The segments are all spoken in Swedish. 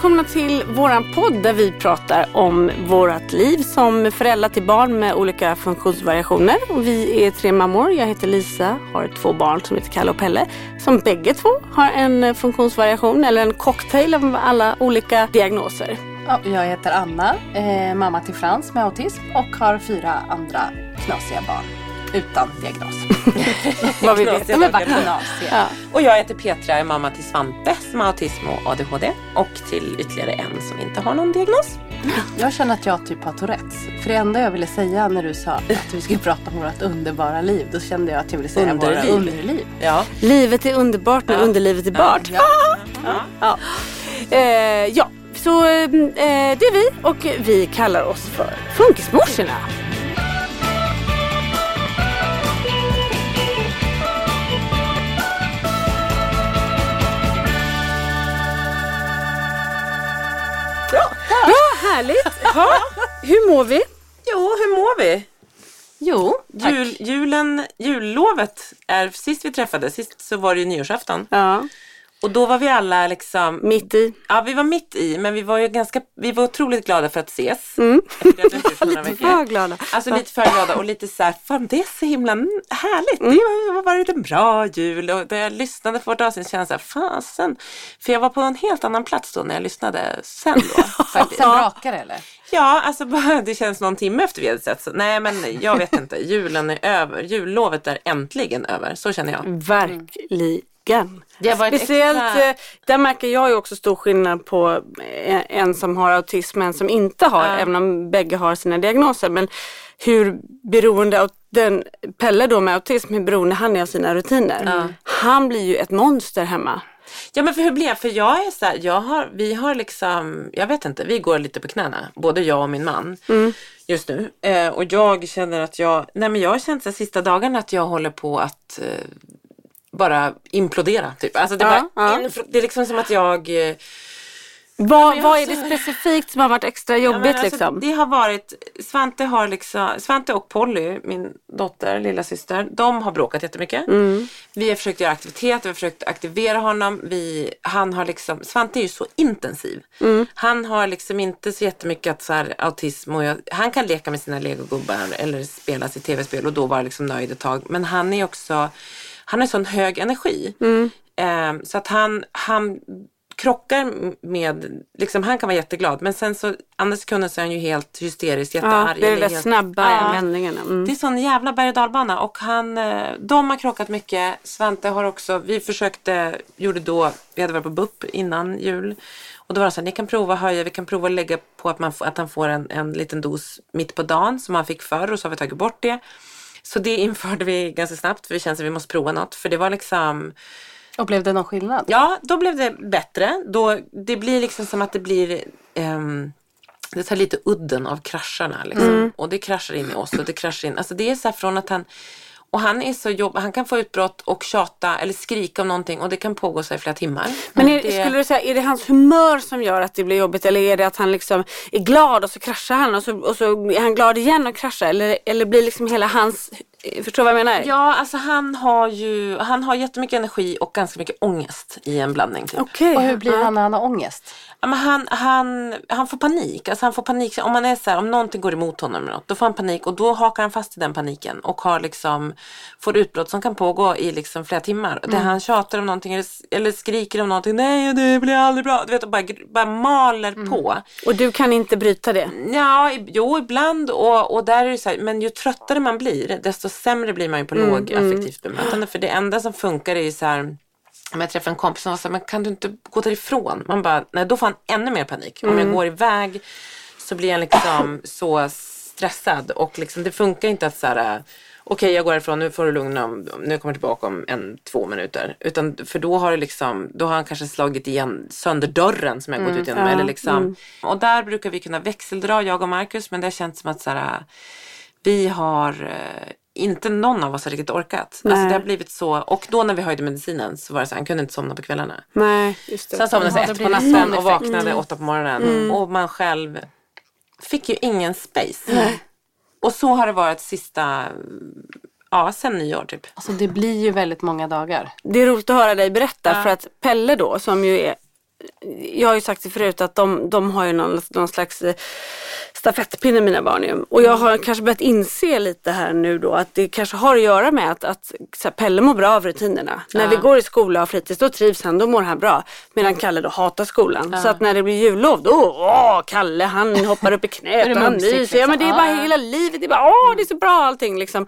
Välkomna till våran podd där vi pratar om vårt liv som föräldrar till barn med olika funktionsvariationer. Och vi är tre mammor. Jag heter Lisa, har två barn som heter Kalle och Pelle. Som bägge två har en funktionsvariation eller en cocktail av alla olika diagnoser. Ja, jag heter Anna, eh, mamma till Frans med autism och har fyra andra knasiga barn utan diagnos. Vad vi vet. De är bara knasiga. Ja. Och jag heter Petra, är mamma till Svante som har autism och ADHD och till ytterligare en som inte har någon diagnos. Jag känner att jag typ har Tourettes. För det enda jag ville säga när du sa att vi skulle prata om vårt underbara liv, då kände jag att jag ville säga Underliv. våra underliv. Ja. Livet är underbart när underlivet är bart. Ja. Ja. Eh, ja, så eh, det är vi och vi kallar oss för Funkismorsorna. Härligt. Ja, hur mår vi? Jo, hur mår vi? Jo, tack. Jul, julen, jullovet är sist vi träffades, sist så var det ju nyårsafton. Ja, Och då var vi alla liksom mitt i. Ja, vi var mitt i, men vi var ju ganska, vi var otroligt glada för att ses. Mm. Lite för glada. Alltså lite för glada och lite så här, fan det är så himla härligt. Mm. Det har varit en bra jul och när jag lyssnade på vårt avsnitt kände jag så här, fasen. För jag var på en helt annan plats då när jag lyssnade sen då. Sen brakar det eller? Ja, alltså bara, det känns någon timme efter vi hade sett. Så, nej, men jag vet inte. Julen är över. Jullovet är äntligen över. Så känner jag. Verkligen. Det varit Speciellt, extra- eh, där märker jag ju också stor skillnad på eh, en som har autism och en som inte har, Ja. även om bägge har sina diagnoser. Men hur beroende den, Pelle då med autism, hur beroende han är av sina rutiner. Han blir ju ett monster hemma. Ja, men för hur blev? För jag är så här, jag har, vi har liksom, jag vet inte, vi går lite på knäna. Både jag och min man just nu. Eh, och jag känner att jag, nej men jag har känt de sista dagarna att jag håller på att eh, bara implodera. Typ. Alltså det, Ja, bara, ja. det är liksom som att jag eh, Vad, jag vad är det specifikt som har varit extra Ja, jobbigt alltså, liksom? Det har varit, Svante har liksom, Svante och Polly, min dotter, lilla syster, de har bråkat jättemycket. Mm. Vi har försökt göra aktiviteter, vi har försökt aktivera honom. Vi, han har liksom, Svante är ju så intensiv. Mm. Han har liksom inte så jättemycket att så här, autism och jag, han kan leka med sina legogubbar eller spela sitt tv-spel och då vara liksom nöjd ett tag. Men han är också, han har sån hög energi. Mm. Eh, så att han, han krockar med, liksom han kan vara jätteglad men sen så andra sekunden så är han ju helt hysterisk, Ja, jättearg. det är helt- snabba Ja. vändningarna. Mm. Det är sån jävla berg och dalbana och han, eh, de har krockat mycket. Svante har också, vi försökte, gjorde då, vi hade varit på BUP innan jul. Och då var det så här, ni kan prova höja, vi kan prova att lägga på att, man, att han får en, en liten dos mitt på dagen som han fick förr och så har vi tagit bort det. Så det införde vi ganska snabbt för vi kände att vi måste prova något. För det var liksom, Och blev det någon skillnad? ja då blev det bättre. Då, det blir liksom som att det blir, ehm, det tar lite udden av krascharna. Liksom. Och det kraschar in i oss och det kraschar in. Alltså det är så här från att han, och han är så jobb, han kan få utbrott och tjata eller skrika om någonting och det kan pågå så i flera timmar. Men är, det, skulle du säga, är det hans humör som gör att det blir jobbigt eller är det att han liksom är glad och så kraschar han och så, och så är han glad igen och kraschar eller, eller blir liksom hela hans, förstår du vad jag menar? Ja, alltså han har ju, han har jättemycket energi och ganska mycket ångest i en blandning. Typ. Okej. Och hur blir han när han har ångest? Ja, men han, han, han får panik. Alltså han får panik. Om, man är så här, om någonting går emot honom eller något, då får han panik och då hakar han fast i den paniken och har liksom, får utbrott som kan pågå i liksom flera timmar. Där han tjatar om någonting eller, eller skriker om någonting. Nej, det blir aldrig bra. Du vet, och bara, bara maler på. Och du kan inte bryta det? Ja, jo ibland och, och där är det så här, men ju tröttare man blir desto sämre blir man ju på lågaffektivt bemötande. För det enda som funkar är ju så här om jag träffar en kompis som här, men kan du inte gå därifrån? Man bara, nej då får han ännu mer panik. Om jag går iväg så blir han liksom så stressad och liksom, det funkar inte att så här okej jag går härifrån, nu får du lugna om, nu kommer jag tillbaka om en, två minuter. Utan, för då har, det liksom, då har han kanske slagit igen sönder dörren som jag gått ut genom. ja, eller liksom. Och där brukar vi kunna växeldra, jag och Marcus, men det har känts som att så här, vi har eh, inte någon av oss har riktigt orkat. Alltså Nej. det har blivit så, och då när vi höjde medicinen så var det så han kunde inte somna på kvällarna. Nej, just det. Sen somnade han ett på natten och effekt. vaknade åtta på morgonen. Och man själv fick ju ingen space. Och så har det varit sista, ja sen nyår typ. Alltså det blir ju väldigt många dagar. Det är roligt att höra dig berätta Ja. för att Pelle då som ju är jag har ju sagt det förut att de, de har ju någon, någon slags eh, stafettpinne mina barn ju. Och jag har kanske börjat inse lite här nu då att det kanske har att göra med att, att här, Pelle mår bra av rutinerna. När vi går i skola och fritids då trivs han, då mår han bra. Medan Kalle då hatar skolan. Så att när det blir jullov då, åh Kalle han hoppar upp i knät och han myser. Ja men det är liksom? bara Ja. hela livet, det är bara åh det är så bra allting liksom.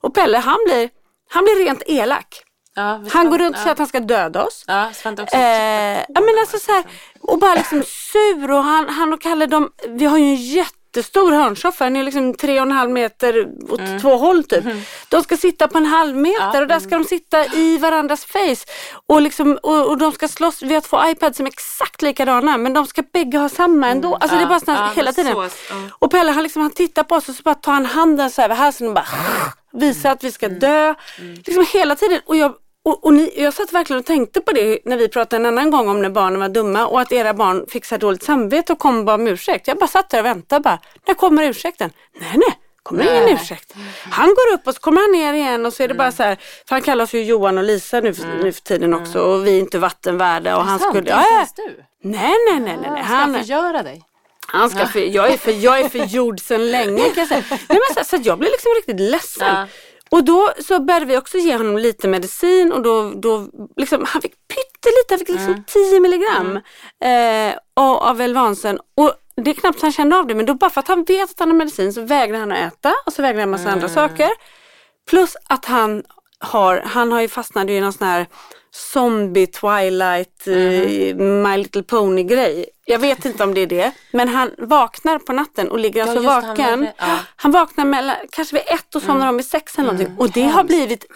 Och Pelle han blir, han blir rent elak. Ja, Han ska- går runt och ja. säger att han ska döda oss. Ja, Svante också. Eh, ja men alltså så här, och bara liksom sur och han, han och Kalle de, vi har ju en jättestor hörnsoffa, den är liksom tre och en halv meter åt två håll typ. De ska sitta på en halv meter och där ska de sitta i varandras face. Och, liksom, och, och de ska slåss, vi har två iPads som är exakt likadana men de ska bägge ha samma ändå. Alltså det är bara såna, ja, hela tiden. så- ja. Och Pelle han, liksom, han tittar på oss och så bara tar han handen så här över halsen och bara visar att vi ska dö. Liksom hela tiden. Och jag, och, och ni, jag satt verkligen och tänkte på det när vi pratade en annan gång om när barnen var dumma och att era barn fick så här dåligt samvete och kom bad om ursäkt. Jag bara satt där och väntade bara, när kommer ursäkten? Nej nej, kommer ingen ursäkt. Han går upp och så kommer han ner igen och så är det bara så här, för han kallar oss ju Johan och Lisa nu, för- nu för tiden också och vi är inte vattenvärda och han Sant, skulle, ja, ens du. Nej nej nej nej. nej. Ska Han, han förgöra dig? Han ska för, jag, är för, jag är för gjord sedan länge kan jag säga. Nej, men så, så jag blev liksom riktigt ledsen. Ja. Och då så började vi också ge honom lite medicin och då, då liksom, han fick pyttelite, han fick liksom 10 milligram eh, av, Elvansen. Och det är knappt han kände av det men då bara för att han vet att han har medicin så vägrar han att äta och så vägrar han massa andra saker. Plus att han har, han har ju fastnat i någon sån här zombie twilight eh, My Little Pony grej. Jag vet inte om det är det. Men han vaknar på natten och ligger alltså det, han vaken. det, ja. Han vaknar mellan, kanske vid ett och somnar om vid sex eller någonting. Och det har blivit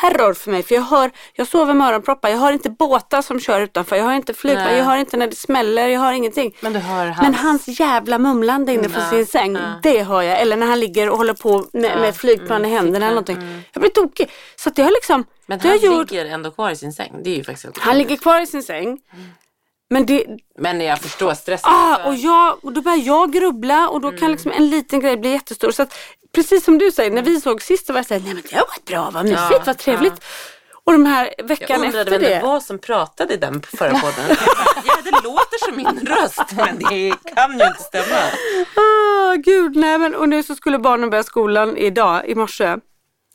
terror för mig. För jag hör, jag sover med öronproppar. Jag hör inte båtar som kör utanför. Jag hör inte flygplan. Jag hör inte när det smäller. Jag hör ingenting. Men du hör hans... Men hans jävla mumlande inne på sin säng, det hör jag. Eller när han ligger och håller på med, med flygplan i händerna eller någonting. Jag blir tokig. Så det har liksom, Men han gjort, ligger ändå kvar i sin säng. Det är ju faktiskt helt han ligger kvar i sin säng. Men det, Men jag förstår stressen. ah, och, jag, och då börjar jag grubbla och då Mm. kan liksom en liten grej bli jättestor. Så att, precis som du säger, när vi såg sist så var jag såhär, nej men det har gått bra, vad mysigt, Ja, vad trevligt. Och de här jag veckan undrade efter vem det det. var som pratade i den förra podden. Jag ja, det låter som min röst, men det kan ju inte stämma. Ah, gud, nej men och nu så skulle barnen börja skolan idag, i morse.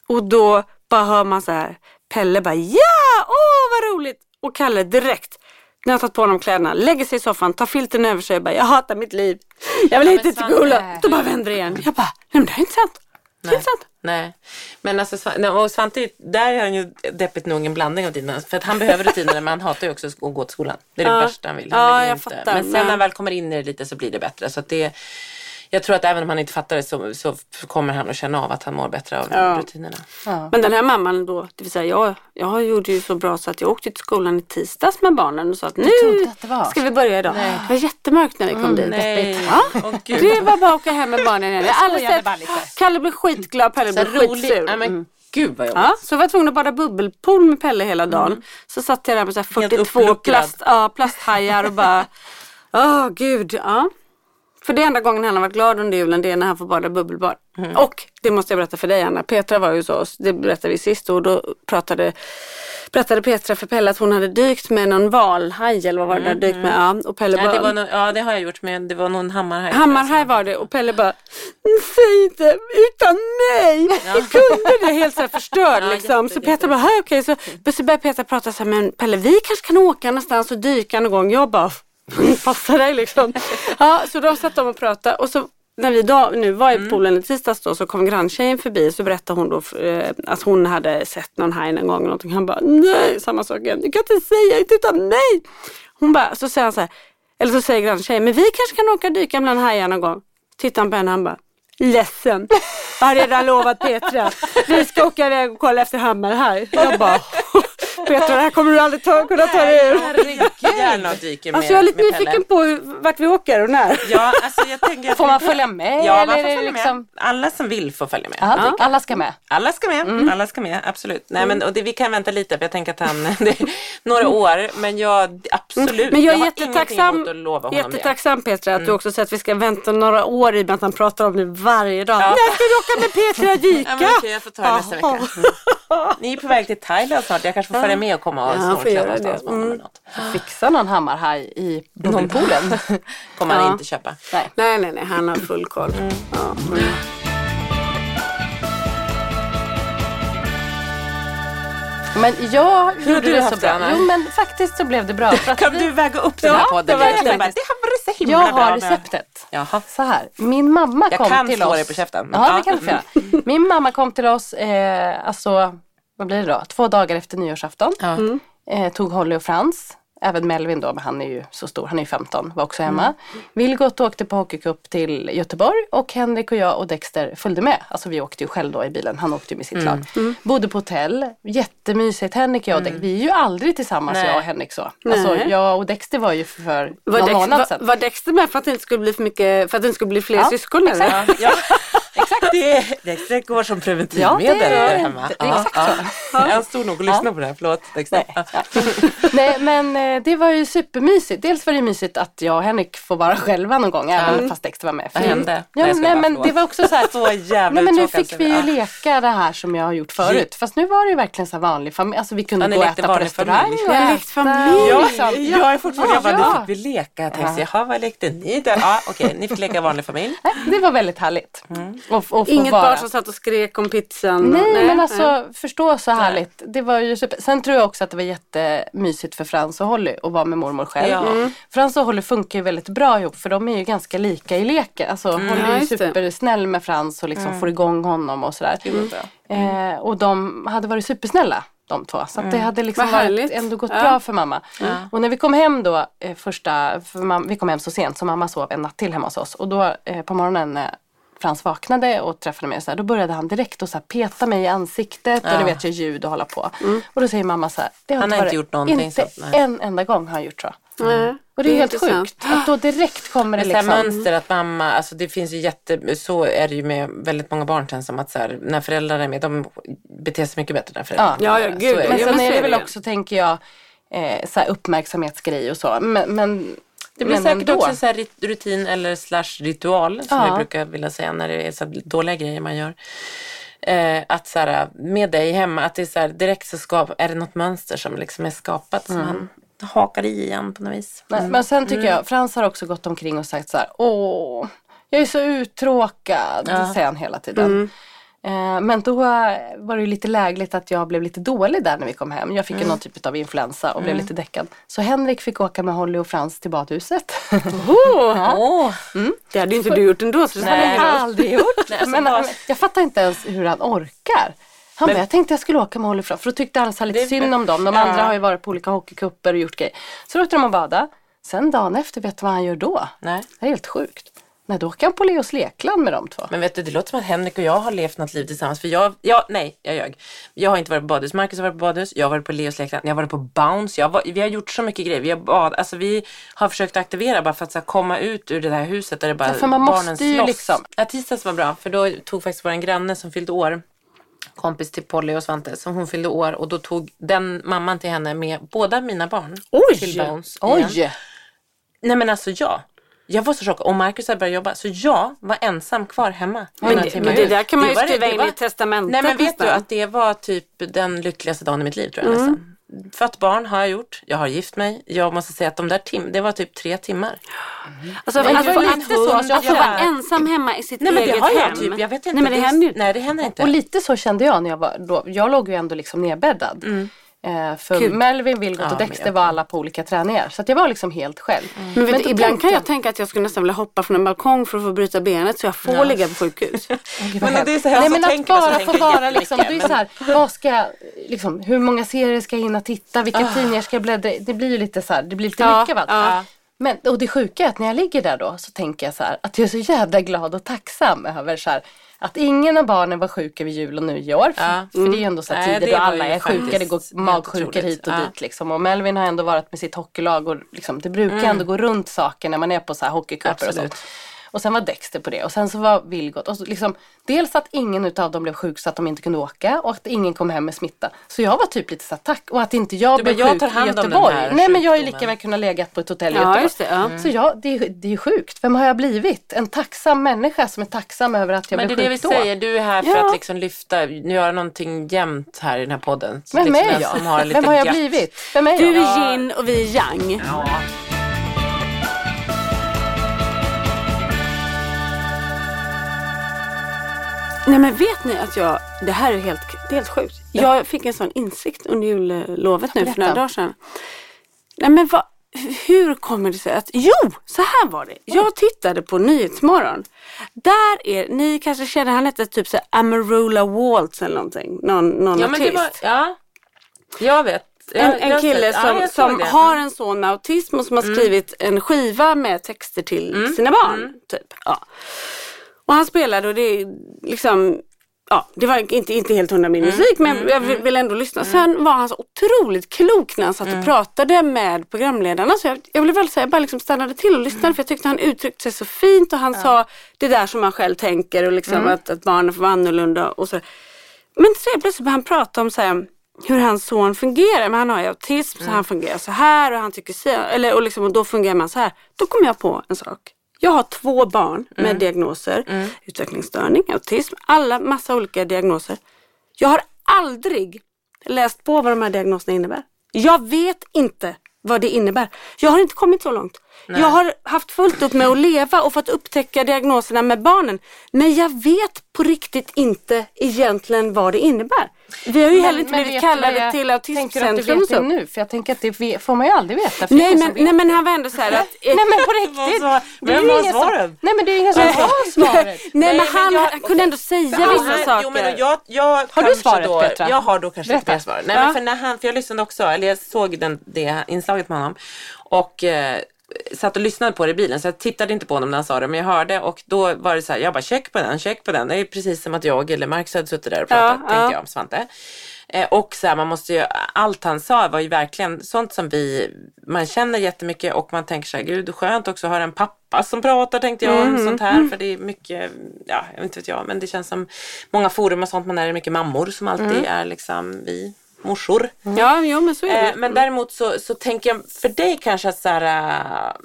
Och då bara hör man så här, Pelle bara ja, åh vad roligt. Och Kalle direkt, när jag tagit på honom kläderna, lägger sig i soffan, tar filten över sig och bara jag hatar mitt liv. Jag vill Ja, inte men till skolan. Då bara vänder det igen. Jag bara, nej men det här är inte sant. Det är inte sant. Nej, men alltså och Svante, där är han ju deppigt nog en blandning av dina. För att han behöver rutinerna men han hatar ju också att gå till skolan. Det är det Ja. värsta han vill. Han Ja, vill jag inte. fattar. Men sen när han väl kommer in i det lite så blir det bättre. Så det, Jag tror att även om han inte fattar det så, så kommer han att känna av att han mår bättre av Ja. rutinerna. Men den här mamman då, det vill säga jag, jag gjorde ju så bra så att jag åkte till skolan i tisdags med barnen och sa att nu att det var. ska vi börja idag. Det var jättemörkt när vi kom dit. Nej, Ja. Gud. Det var bara att åka hem med barnen igen. Jag har aldrig skojade bara sett lite. Kalle blir skitglad, Pelle Så blir skitsur. Ja, men gud vad jobbigt. Ja, så jag var tvungen att bada bubbelpool med Pelle hela dagen. Så satt jag där med så här Helt 42 uppluckrad. plast, ja, plasthajar och bara, åh gud. Ja. För det enda gången han har varit glad under julen, det är när han får bada bubbelbad. Och det måste jag berätta för dig Anna, Petra var ju hos oss, det berättade vi sist och då pratade, berättade Petra för Pelle att hon hade dykt med någon valhaj eller vad var det där dykt med. Ja, och Pelle Ja, bara, det var no- ja, det har jag gjort men det var någon hammarhaj. Hammarhaj var det och Pelle bara, säg inte utan mig. Jag kunde det helt så här förstörd Ja, liksom. Så Petra bara, "Hej, okej. Så, så började Petra prata så här, men Pelle vi kanske kan åka någonstans och dyka någon gång. Jag bara, passa dig liksom. Ja, så de satt de och pratade och så när vi då, nu var i Mm. poolen i tisdags då så kom granntjejen förbi så berättade hon då eh, att hon hade sett någon haj någon gång. Och. Han bara, nej, samma sak igen. Du kan inte säga inte utan mig. Hon bara, så säger han så här, eller så säger granntjejen, men vi kanske kan åka och dyka bland hajar någon gång. Tittar han på henne och han bara, ledsen. Jag har redan lovat Petra. Vi ska åka iväg och kolla efter hammarhaj. Jag bara, Petra det här kommer du aldrig ta, kunna ta dig ur. Gärna dyker med, Alltså jag är lite nyfiken på hur, vart vi åker och när. Ja, alltså jag tänker Får man följa med? Ja, man får följa liksom... med. Alla som vill får följa med. Ja, Alla ska med. Alla ska med, alla ska med, absolut. Nej men och det, vi kan vänta lite för jag tänker att han, det är några år, men jag absolut. Men jag är har jättetacksam, att lova honom Mm. jättetacksam Petra att du också säger att vi ska vänta några år i och med att han pratar om det varje dag. När ska du åka med Petra dyka? Ja, men okej, jag får ta det nästa vecka. Mm. Ni är på väg till Thailand snart, jag kanske får följa med och komma och Ja, snorkla någonstans det. med Mm. eller något. Fixa någon hammarhaj i bubbelpoolen. kommer han inte köpa. Nej. Nej, nej, nej, han har full koll. Mm. Ja. Men jag Hur gjorde det så det, bra. Jo men faktiskt så blev det bra. För att Kan vi- du väga upp den här Ja, podden? det var verkligen. Jag bara, det har varit så himla Jag bra har receptet. Jaha. Så här, min mamma Jag kom kan till slå oss. dig på käften, men Ja, det kan du få göra. Min mamma kom till oss, eh, alltså, vad blir det då? Två dagar efter nyårsafton. Ja. Eh, tog Holly och Frans. Även Melvin då, men han är ju så stor, han är ju 15, var också hemma. Mm. Vilgot åkte på hockeycup till Göteborg och Henrik och jag och Dexter följde med. Alltså vi åkte ju själv då i bilen, han åkte ju med sitt Mm. lag. Bodde på hotell, jättemysigt. Henrik och jag och Dexter, vi är ju aldrig tillsammans Nej. jag och Henrik så. Alltså Nej. jag och Dexter var ju för Var, någon Dex, månad var, sedan. var Dexter med för att det inte skulle bli för mycket, för att det inte skulle bli fler Ja, syskon? Eller? Ja, ja, exakt. Det, det går som preventivmedel Ja, det är- där hemma. det är exakt så. Ja. Jag stod nog och lyssnade på det här, förlåt Dexter. Ja. Nej men eh, det var ju supermysigt. Dels var det mysigt att jag och Henrik får vara själva någon gång även fast Dexter var med. Vad hände? Ja, Nej, nej men det var också så här. Så jävla Nej men nu fick vi ju Ja. leka det här som jag har gjort förut. Fast nu var det ju verkligen så här vanlig familj. Alltså vi kunde Ja, gå och äta på restaurang. familj. och Ja, lekt familj. Ja, liksom. jag är fortfarande, jag bara, Ja. nu fick vi leka. Jag tänkte, jaha, vad lekte ni där? Ja, okej, ni fick leka vanlig familj. Nej, Det var väldigt härligt. Och, och Inget vara. barn som satt och skrek om pizzan? Nej, men alltså förstå så härligt. Det var ju super. Sen tror jag också att det var jättemysigt för Frans och Holly att vara med mormor själv. Ja. Mm. Frans och Holly funkar ju väldigt bra ihop för de är ju ganska lika i leken. Alltså Holly Ja, är ju supersnäll med Frans och liksom får igång honom och sådär. Eh, och de hade varit supersnälla de två. Så att det hade liksom varit ändå gått Ja. bra för mamma. Och när vi kom hem då eh, första, för mam- vi kom hem så sent så mamma sov en natt till hemma hos oss. Och då eh, på morgonen när Frans vaknade och träffade mig så här, då började han direkt att så här, peta mig i ansiktet och Ja. du vet jag ljud och hålla på. Och då säger mamma så här, det har Han har varit- inte gjort någonting Inte nej. en enda gång har han gjort så. Nej, Och det är helt intressant. sjukt att då direkt kommer det Det är så liksom. mönster att mamma, alltså det finns ju jätte, så är det ju med väldigt många barn känns som att så här, när föräldrar är med, de beter sig mycket bättre när föräldrar Ja, ja, gud, Så är det. Men sen är så det är väl det också tänker jag eh, så här uppmärksamhetsgrej och så. Men, men Det blir men säkert ändå. också så rutin eller slash ritual som Ja. vi brukar vilja säga när det är så dåliga grejer man gör. Eh, att så här, med dig hemma, att det är så här, direkt så skap, är det något mönster som liksom är skapat som man hakar i igen på något vis. Nej, Men sen tycker jag, Frans har också gått omkring och sagt så här, åh, jag är så uttråkad, Ja. säger han hela tiden. Eh, Men då var det lite lägligt att jag blev lite dålig där när vi kom hem. Jag fick ju någon typ av influensa och blev lite däckad. Så Henrik fick åka med Holly och Frans till badhuset. Åh, Åh, det hade ju inte du gjort ändå. Så det Nej. hade har jag aldrig gjort. Nej, men, vad- men jag fattar inte ens hur han orkar. Han bara, jag tänkte jag skulle åka med Holly och Frans. För då tyckte alla så lite Det synd om dem. De Ja. andra har ju varit på olika hockeykupper och gjort grejer. Så då åkte de och bada. Sen dagen efter, vet du vad han gör då? nej. Det är helt sjukt. Nej, då åker han på Leos lekland med de två. Men vet du, det låter som att Henrik och jag har levt något liv tillsammans. För jag, jag nej, jag ljög. Jag har inte varit på badhus. Marcus har varit på badhus. Jag har varit på Leos lekland. Jag har varit på Bounce. Jag var, vi har gjort så mycket grejer. Vi har, bad, alltså, vi har försökt aktivera bara för att så här, komma ut ur det här huset där det bara Ja, för man måste barnen ju slåss. liksom- Ja, tisdags var bra. För då tog faktiskt vår granne som fyllde år kompis till Polly och Svante som hon fyllde år och då tog den mamman till henne med båda mina barn Oj! till Bounce. igen. Oj! Nej men alltså ja. Jag var så chockad. Och Marcus hade börjat jobba. Så jag var ensam kvar hemma. Men det, men det där kan man ju det- skriva det in var- i testamentet Nej men vet du att det var typ den lyckligaste dagen i mitt liv tror jag nästan. Fött barn har jag gjort. Jag har gift mig. Jag måste säga att de där tim det var typ tre timmar. Alltså, Men alltså, det att, lite så, att, alltså, få vara ensam hemma i sitt Nej men det eget har jag hem. typ. Jag vet inte. Nej men det är- händer ju Nej det händer inte. Och lite så kände jag när jag var då. Jag låg ju ändå liksom nedbäddad. Eh, för Kul. Melvin, Vilgot Ja, och men Dexter var alla på olika träningar. Så att jag var liksom helt själv. Men vet, du, ibland tänkte kan jag tänka att jag skulle nästan vilja hoppa från en balkong för att få bryta benet så jag får ligga på sjukhus. Men det är så här, Nej men att bara få jag vara liksom, det är så här, vad ska jag, liksom, hur många serier ska jag hinna titta, vilka tidningar ska jag bläddra i? Det blir ju lite så här, det blir lite Ja, mycket allt. ja. Men, och det sjuka är att när jag ligger där då så tänker jag så här att jag är så jävla glad och tacksam över så här, att ingen av barnen var sjuk över jul och nyår. Ja. för det är ju ändå så här Nej, tider då alla är sjuka, det går otroligt. hit och Ja. dit liksom. Och Melvin har ändå varit med sitt hockeylag och liksom, det brukar Mm. ändå gå runt saker när man är på så här hockeycuper och sånt. Och sen var Dexter på det och sen så var Vilgot. Och så liksom, dels att ingen utav dem blev sjuk så att de inte kunde åka och att ingen kom hem med smitta. Så jag var typ lite så tack. Och att inte jag Du blev bara, jag sjuk tar hand i Göteborg. Nej men jag har ju lika väl kunnat legat på ett hotell i Ja, Göteborg. just det, ja. Så jag, det, är, det är sjukt. Vem har jag blivit? En tacksam människa som är tacksam över att jag Men det är blev det vi sjuk då. säger, du är här för Ja. att liksom lyfta, nu göra någonting jämnt här i den här podden. Så Vem liksom är jag? som har lite Vem har jag gött. blivit? Vem är Du jag? är yin och vi är yang. Nej men vet ni att jag, det här är helt, det är helt sjukt. Jag fick en sån insikt under jullovet nu för några dagar sedan. Nej men vad, hur kommer det sig att, jo så här var det. Jag tittade på Nyhetsmorgon. Där är, ni kanske känner, han hette typ så här Amarula Waltz eller någonting. Någon, någon Ja, artist. var, ja, jag vet. En, en har kille som, ja, som det. Mm. har en son med autism och som har skrivit en skiva med texter till Mm. sina barn. Typ. Ja. Och han spelade och det liksom Ja, det var inte, inte helt hundra Mm. min musik men jag vill, vill ändå lyssna. Sen var han så otroligt klok när han satt Mm. och pratade med programledarna. Så jag, jag blev väl säga, jag bara liksom stannade till och lyssnade för jag tyckte han uttryckte sig så fint och han sa det där som man själv tänker och liksom Mm. att, att barnen får vara annorlunda och så. Men så plötsligt började han prata om så här, hur hans son fungerar. Men han har ju autism så Mm. han fungerar så här och han tycker så eller, och, liksom, och då fungerar man så här. Då kom jag på en sak. Jag har två barn med Mm. diagnoser. Utvecklingsstörning, autism, alla massa olika diagnoser. Jag har aldrig läst på vad de här diagnoserna innebär. Jag vet inte vad det innebär. Jag har inte kommit så långt. Jag har haft fullt upp med att leva och fått upptäcka diagnoserna med barnen. Men jag vet på riktigt inte egentligen vad det innebär. Vi har ju heller inte Men blivit kallade jag till Tänker du att autismcentrum du och vet det så. nu? För jag tänker att det får man ju aldrig veta. Nej men, vet. nej men han var ändå så här att... Nej men på riktigt. Vad Det är vem var svaret? Nej men det är ingen som har svaret. Nej, men men han, jag- han kunde ändå säga vissa men- saker. Jo, men jag, jag Har du svaret, då, Petra? Jag har då kanske Berätta. mer svar. Nej, Ja. men för, när han, för jag lyssnade också, eller jag såg den, det inslaget med honom och eh, satt och lyssnade på det i bilen så jag tittade inte på honom när han sa det men jag hörde och då var det så här, jag bara check på den, check på den. Det är precis som att jag eller Marcus hade suttit där och pratat, Ja, tänkte ja. jag, Svante. Eh, och så här, man måste ju, allt han sa var ju verkligen sånt som vi, man känner jättemycket och man tänker så här, gud skönt också att höra en pappa som pratar tänkte jag om sånt här. För det är mycket, ja, jag vet inte vet jag, men det känns som många forum och sånt, man är mycket mammor som alltid är liksom vi morsor. Ja, jo men så är det. Eh, men däremot så, så tänker jag för dig kanske att så här, äh,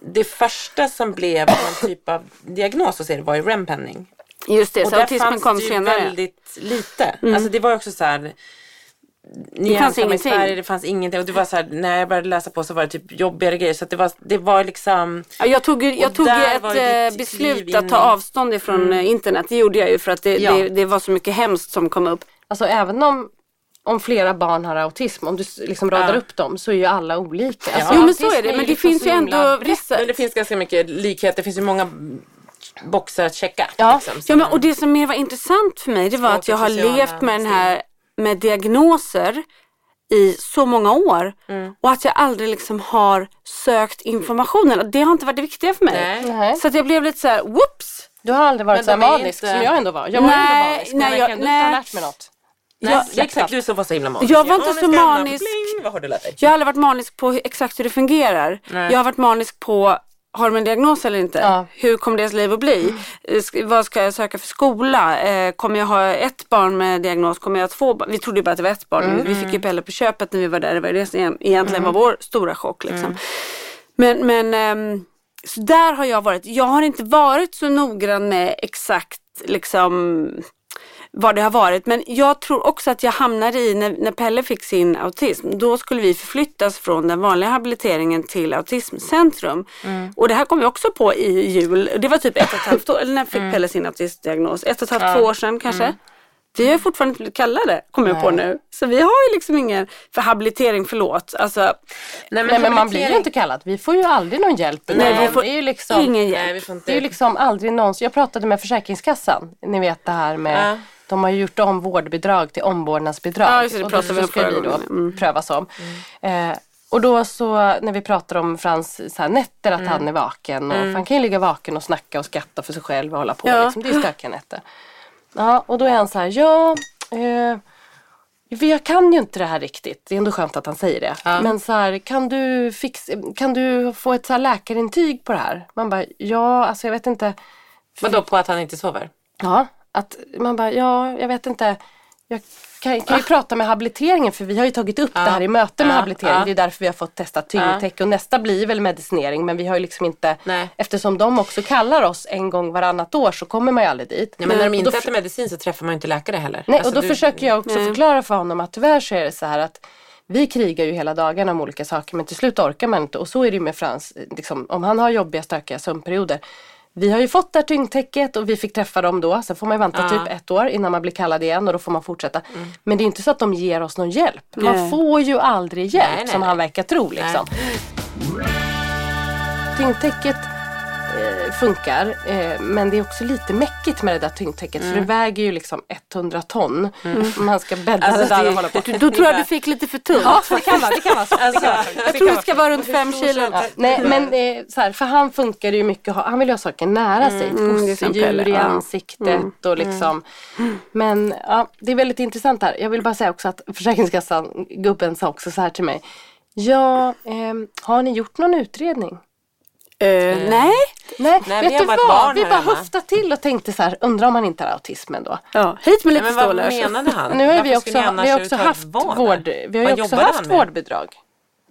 det första som blev en typ av diagnos hos er var ju rempenning. Just det, Och så där autismen fanns kom det ju senare. Mm. väldigt lite. Alltså det var också så här. Ni Det fanns i ingenting. Sverige, det fanns ingenting. Och det var så här, när jag började läsa på så var det typ jobbigare grejer. Så att det var, det var liksom. Ja, jag tog, jag tog ett eh, beslut att ta avstånd ifrån eh, internet. Det gjorde jag ju för att det, Ja. det, det var så mycket hemskt som kom upp. Alltså även om, om flera barn har autism, om du liksom radar Ja. upp dem så är ju alla olika. Alltså, Jo men så är det, men det liksom finns ju ändå vissa... Men det finns ganska mycket likhet. Det finns ju många boxar att checka. Ja. liksom. Ja, men, och det som mer var intressant för mig det var att jag har levt med den här med diagnoser i så många år Mm. och att jag aldrig liksom har sökt informationen. Det har inte varit det viktiga för mig. Nej. Så att jag blev lite så här, whoops! Du har aldrig varit Men så manisk inte- som jag ändå var. Jag var Nej, ändå manisk. Men nej, jag jag- kan inte ha lärt mig något. Nej, Ja, det är exakt du som var så himla manisk. Jag var inte så jag manisk. bling. Vad har du lärt dig? Jag har aldrig varit manisk på hur, exakt hur det fungerar. Nej. Jag har varit manisk på har de en diagnos eller inte? Ja. Hur kommer deras liv att bli? Eh, sk- Vad ska jag söka för skola? Eh, kommer jag ha ett barn med diagnos? Kommer jag ha två barn? Vi trodde ju bara att det var ett barn. Vi fick ju Pelle på köpet när vi var där. Det var det som egentligen var vår stora chock. Liksom. Men, men ehm, så där har jag varit. Jag har inte varit så noggrann med exakt liksom vad det har varit. Men jag tror också att jag hamnade i, när, när Pelle fick sin autism, då skulle vi förflyttas från den vanliga habiliteringen till autismcentrum. Och det här kom jag också på i jul. Det var typ ett och ett halvt år, eller när fick Pelle sin autismdiagnos? Ett och ett halvt, två år sedan kanske. Vi har ju fortfarande inte blivit kallade, kommer jag på nu. Så vi har ju liksom ingen, för habilitering, förlåt. Alltså, Nej men man blir ju inte kallad. Vi får ju aldrig någon hjälp. Nej, vi får det är ju liksom, ingen hjälp. Nej, vi får inte. Det är ju liksom aldrig någonsin. Jag pratade med Försäkringskassan. Ni vet det här med Ja. De har ju gjort om vårdbidrag till omvårdnadsbidrag. Ja, just det, och pratade vi om förra vi då gången. Mm. prövas om. Eh, och då så när vi pratar om Frans så här, nätter Mm. att han är vaken. Och, för han kan ju ligga vaken och snacka och skratta för sig själv och hålla på. Ja. Liksom. Det är stökiga nätter. Ja, och då är han så här, ja, eh, jag kan ju inte det här riktigt. Det är ändå skönt att han säger det. Men så här, kan du, fix, kan du få ett så här läkarintyg på det här? Man bara, ja, alltså jag vet inte. Vadå på att han inte sover? Ja, att man bara, ja, jag vet inte. Jag kan, kan ju prata med habiliteringen för vi har ju tagit upp det här i möte med Ja, habilitering. ja. Det är därför vi har fått testa tyngdtäcke och nästa blir väl medicinering men vi har ju liksom inte, Nej. eftersom de också kallar oss en gång varannat år så kommer man ju aldrig dit. Ja, men när de inte äter medicin så träffar man inte läkare heller. Nej, Alltså, och då du- försöker jag också förklara för honom att tyvärr så är det så här att vi krigar ju hela dagarna om olika saker men till slut orkar man inte och så är det ju med Frans. Liksom, om han har jobbiga stökiga sömnperioder. Vi har ju fått det här tyngdtäcket och vi fick träffa dem då. Sen får man ju vänta typ ett år innan man blir kallad igen och då får man fortsätta. Men det är inte så att de ger oss någon hjälp. Man Nej. får ju aldrig hjälp Nej, nej, som han verkar tro liksom. Tyngdtäcket eh, funkar eh, men det är också lite mäckigt med det där tyngdtäcket för det väger ju liksom 100 ton. Man ska bädda Alltså, det där och hålla på. då tror jag du fick lite för tungt. Ja, det kan vara, det kan vara så. Det kan vara så. Jag tror det ska vara runt fem kilo. Ja, nej men eh, så här, för han funkar det ju mycket, han vill ju ha saker nära sig. Mm, som Gosedjur Pelle, i ansiktet och liksom. Men ja, det är väldigt intressant här. Jag vill bara säga också att Försäkringskassan, gubben sa också så här till mig. Ja, ehm, har ni gjort någon utredning? Eh, nej. Nej, Nej, vi vet har du vad? barn Vi bara höftade till och tänkte så här, undrar om han inte har autismen då? Ja, hit med Nej, lite men vad menade han? Nu har vi också, vi har också haft vård, vi har Vad ju också haft vårdbidrag.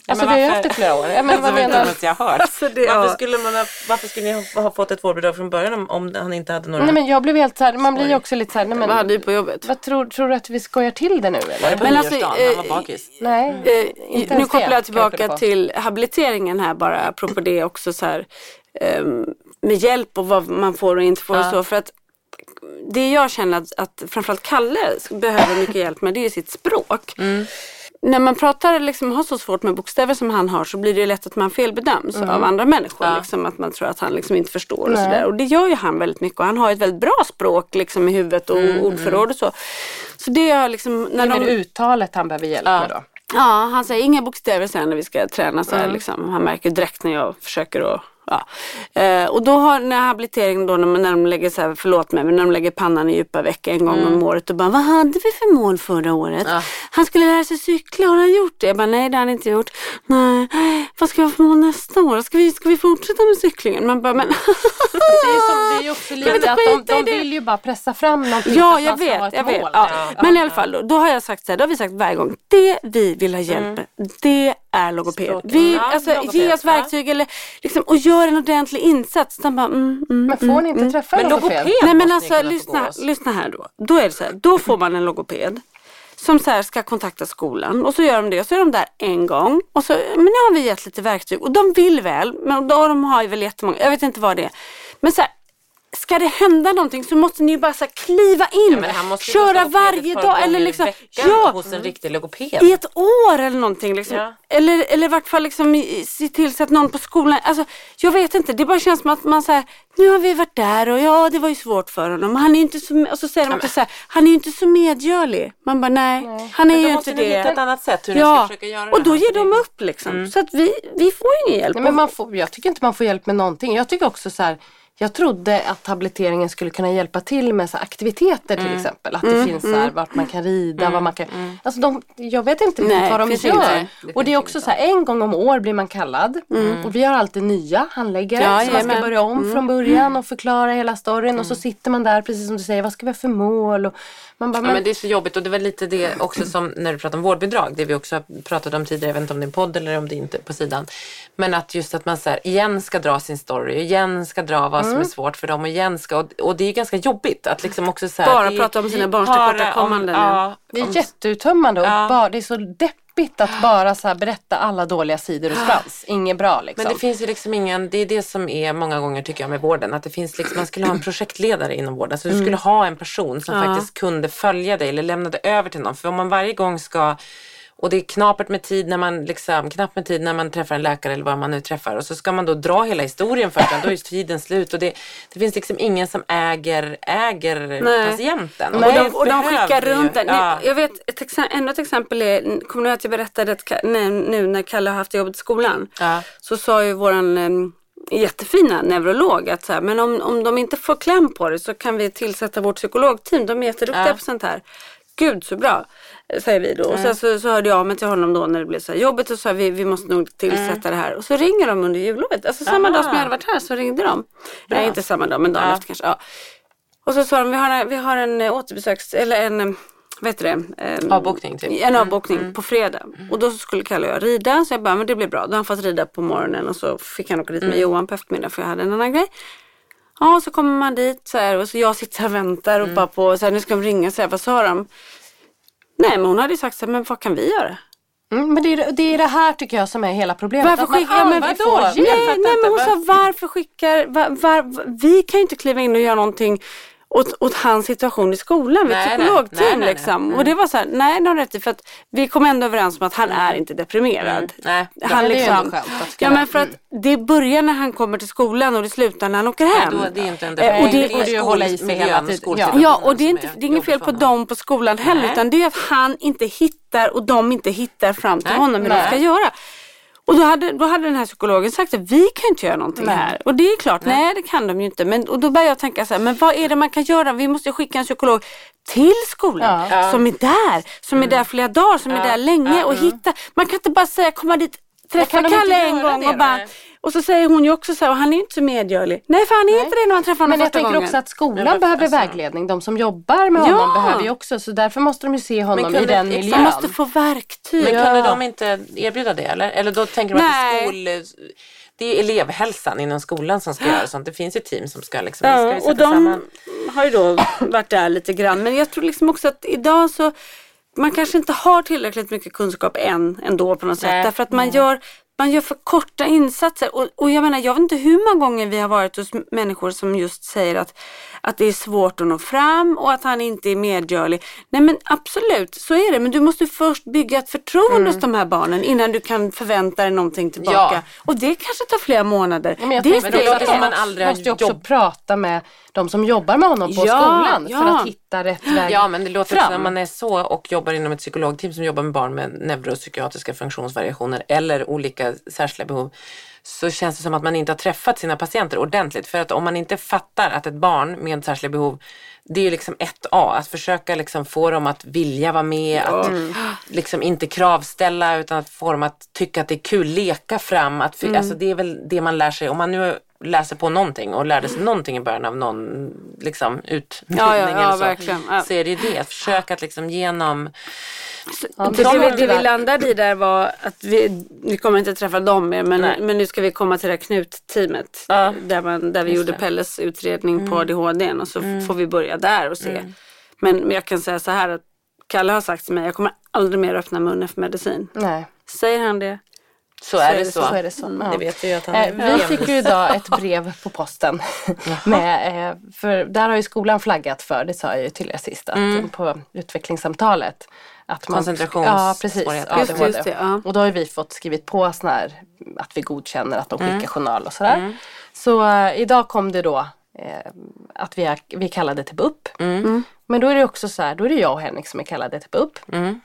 Alltså men vi har ju haft det flera år. Ja, men vad Alltså, vet menar du vad jag hört? Alltså, det- varför, ja. skulle man ha, varför skulle ni ha, ha fått ett vårdbidrag från början om, om han inte hade några? Nej men jag blev helt så här, man blir ju också lite så här, nej, Vad hade men, du på jobbet? vad tror, tror du att vi skojar till det nu eller? Men alltså, nyårsdagen, han eh, var bakis. Nej, Eh, inte nu kopplar jag jag tillbaka på. till habiliteringen här bara, apropå det också så här med hjälp och vad man får och inte får och så. För att det jag känner att, att framförallt Kalle behöver mycket hjälp med det är sitt språk. När man pratar liksom, har så svårt med bokstäver som han har så blir det lätt att man felbedöms av andra människor. Liksom, att man tror att han liksom inte förstår och sådär. Och det gör ju han väldigt mycket och han har ett väldigt bra språk liksom, i huvudet och ordförråd och så. Så det är liksom, Det när är väl de, uttalet han behöver hjälp med då. Ja, han säger inga bokstäver sen när vi ska träna så här liksom. Han märker direkt när jag försöker att Ja. Eh, och då har när habiliteringen då när, man- när de lägger så här, förlåt mig, men när de lägger pannan i djupa veck en gång om året och bara vad hade vi för mål förra året? Han skulle lära sig cykla, har han gjort det? Jag bara nej det har han inte gjort. Nej, vad ska vi ha för mål nästa år? Ska vi, ska vi fortsätta med cyklingen? Man bara men Det är som, det är också lite att de, de vill ju bara pressa fram någonting. Ja, att jag vet. Jag vet. Ja. Men i alla fall, då, då har jag sagt så här, då har vi sagt varje gång, det vi vill ha hjälp med, det är logoped. Vi, alltså, logoped. ge oss verktyg eller, liksom, och gör en ordentlig insats. Bara, mm, mm, Men får ni inte träffa Men en logoped? logoped Nej men alltså lyssna, lyssna här då. Då är det så här, då får man en logoped som så här ska kontakta skolan och så gör de det och så är de där en gång och så, men nu har vi gett lite verktyg och de vill väl, men då, de har ju väl jättemånga, jag vet inte vad det är. Men så här, ska det hända någonting så måste ni ju bara så här, kliva in, Ja, men han måste ju köra varje dag eller liksom, veckan ja, hos en riktig logoped. i ett år eller någonting. Liksom. Ja. Eller, eller i vart fall liksom, se till så att någon på skolan, alltså, jag vet inte, det bara känns som att man säger nu har vi varit där och ja det var ju svårt för honom. Han är ju inte så, och så säger de också så här, han är ju inte så medgörlig. Man bara nej, han är Men då ju måste inte ni det. hitta ett annat sätt hur ni ska Ja, försöka göra och det då ger de det- upp liksom. Så att vi, vi får ingen hjälp. Nej, men man får, jag tycker inte man får hjälp med någonting. Jag tycker också så här, jag trodde att habiliteringen skulle kunna hjälpa till med så aktiviteter till exempel. Att det finns så här, vart man kan rida, vad man kan... Alltså de, jag vet inte riktigt Nej, vad de gör. inte. Och det är också så här, en gång om år blir man kallad. Och vi har alltid nya handläggare. Ja, så man ska börja om från början och förklara hela storyn. Och så sitter man där precis som du säger, vad ska vi ha för mål? Och man bara, Ja, men, det är så jobbigt och det var lite det också som när du pratar om vårdbidrag, det vi också har pratat om tidigare, jag vet inte om det är en podd eller om det inte på sidan. Men att just att man så här, igen ska dra sin story, igen ska dra vad som är svårt för dem och igen ska, och, och det är ju ganska jobbigt att liksom också så här, Bara det, prata om sina barns tillkortakommanden, om- ja. Ja, det är om- jätteuttömmande och Ja. bara, det är så deppigt att bara så här berätta alla dåliga sidor hos Frans. Inget bra liksom. Men det finns ju liksom ingen, det är det som är många gånger tycker jag med vården, att det finns liksom, man skulle ha en projektledare inom vården. Så du skulle ha en person som faktiskt kunde följa dig eller lämnade över till någon. För om man varje gång ska och det är knapert med tid när man liksom, knappt med tid när man träffar en läkare eller vad man nu träffar och så ska man då dra hela historien först, då är tiden slut och det, det finns liksom ingen som äger, äger Nej. patienten. Och det de, och de skickar runt den. Ja. Jag vet, ett exa- ännu ett exempel är, kommer du ihåg att jag berättade att, nu, när Kalle har haft jobbet i skolan? Ja. Så sa ju våran em, jättefina neurolog att så här, men om, om de inte får kläm på det så kan vi tillsätta vårt psykologteam. De är jätteduktiga Ja. på sånt här. Gud så bra, säger vi då. Och sen så, så hörde jag av mig till honom då när det blev så här jobbigt och sa vi, vi måste nog tillsätta det här. Och så ringer de under jullovet. Alltså samma Aha. dag som jag hade varit här så ringde de. Nej inte samma dag men dagen Ja. efter kanske. Ja. Och så sa de, vi har en, vi har en eh, återbesöks, eller en, eh, vad heter det? En, Avbokning, typ. En avbokning på fredag. Och då skulle Kalle och jag rida. Så jag bara, men det blir bra. Då har han fått rida på morgonen och så fick han åka dit med Johan på eftermiddagen för jag hade en annan grej. Ja, så kommer man dit så här, och så jag sitter och väntar och bara på, så här, nu ska de ringa så här, vad sa de? Nej, men hon hade ju sagt så här, men vad kan vi göra? Mm, men det är, det är det här tycker jag som är hela problemet. Varför man skickar, ja, men vadå? Nej, nej, men hon sa varför skickar, var, var, vi kan ju inte kliva in och göra någonting åt, åt hans situation i skolan. Nej, nej. psykologteam Nej, nej, nej. liksom. Och det var så här, nej det har rätt i för att vi kom ändå överens om att han är inte deprimerad. Nej, bra. Han Ja, det är ju liksom, skönt ja men för att det börjar när han kommer till skolan och det slutar när han åker hem. Då, det är inte en Eh, och det- det borde ju hålla i sig hela tiden. Ja. Ja, och det är, inte, det är inget fel på dem. på skolan heller Nej. utan det är att han inte hittar och de inte hittar fram till Nej, honom hur de nej. ska göra. Och då hade, då hade den här psykologen sagt att vi kan inte göra någonting Nej. här. Och det är klart, nej. det kan de ju inte. Men, och då började jag tänka så här, men vad är det man kan göra? Vi måste skicka en psykolog till skolan Ja. som är där, som är där flera dagar, som är där länge och hitta. Man kan inte bara säga komma dit, träffa Kalle en gång och bara Nej. Och så säger hon ju också så här, och han är ju inte så medgörlig. Nej för han är inte det när man träffar honom Men jag tänker gången. också att skolan men behöver alltså- vägledning. De som jobbar med Ja. honom behöver ju också. Så därför måste de ju se honom kunde- i den miljön. Man måste få verktyg. Men Ja. kunde de inte erbjuda det eller? Eller då tänker de att det är, Nej. skol, det är elevhälsan inom skolan som ska göra sånt. Det finns ju team som ska liksom, ska Ja, vi och de samman. har ju då varit där lite grann. Men jag tror liksom också att idag så man kanske inte har tillräckligt mycket kunskap än ändå på något sätt. Nej. Därför att man gör man gör för korta insatser och, och jag menar jag vet inte hur många gånger vi har varit hos människor som just säger att, att det är svårt att nå fram och att han inte är medgörlig. Nej men absolut så är det men du måste först bygga ett förtroende hos de här barnen innan du kan förvänta dig någonting tillbaka. Ja. Och det kanske tar flera månader. Men jag det tänker det också låter att som man aldrig har måste ju också jobb- prata med de som jobbar med honom på Ja, skolan ja. för att hitta rätt väg Ja men det låter fram. som när man är så och jobbar inom ett psykologteam som jobbar med barn med neuropsykiatriska funktionsvariationer eller olika särskilda behov så känns det som att man inte har träffat sina patienter ordentligt. För att om man inte fattar att ett barn med särskilda behov det är ju liksom ett A, att försöka liksom få dem att vilja vara med, att liksom inte kravställa utan att få dem att tycka att det är kul, leka fram. Att, Mm. alltså det är väl det man lär sig, om man nu läser på någonting och lärde sig någonting i början av någon liksom, utbildning Ja, ja, ja, eller så. Ja. så är det ju det, att försöka att liksom genom Ja, det, vi, det vi landade i där var att vi, vi kommer inte träffa dem mer men, Nej. men nu ska vi komma till det här knutteamet. Ja. Där, man, där vi gjorde det. Pelles utredning på ADHD och så får vi börja där och se. Men, men jag kan säga så här att Kalle har sagt till mig, jag kommer aldrig mer öppna munnen för medicin. Nej. Säger han det, Så är det så. Så är det så. Ja. Det vet ju att han Eh, är. vi fick ju idag ett brev på posten. med, eh, för där har ju skolan flaggat för, det sa jag ju till er sist, att, Mm. på utvecklingssamtalet. Att ja, precis. Koncentrationssvårigheter. Just det, ADHD. just det, ja. Och då har vi fått skrivit på sån här, att vi godkänner att de skickar Mm. journal och sådär. Så eh, idag kom det då eh, att vi, är, vi kallade till BUP. Mm. Men då är det också så här, då är det jag och Henrik som är kallade till BUP. Mm.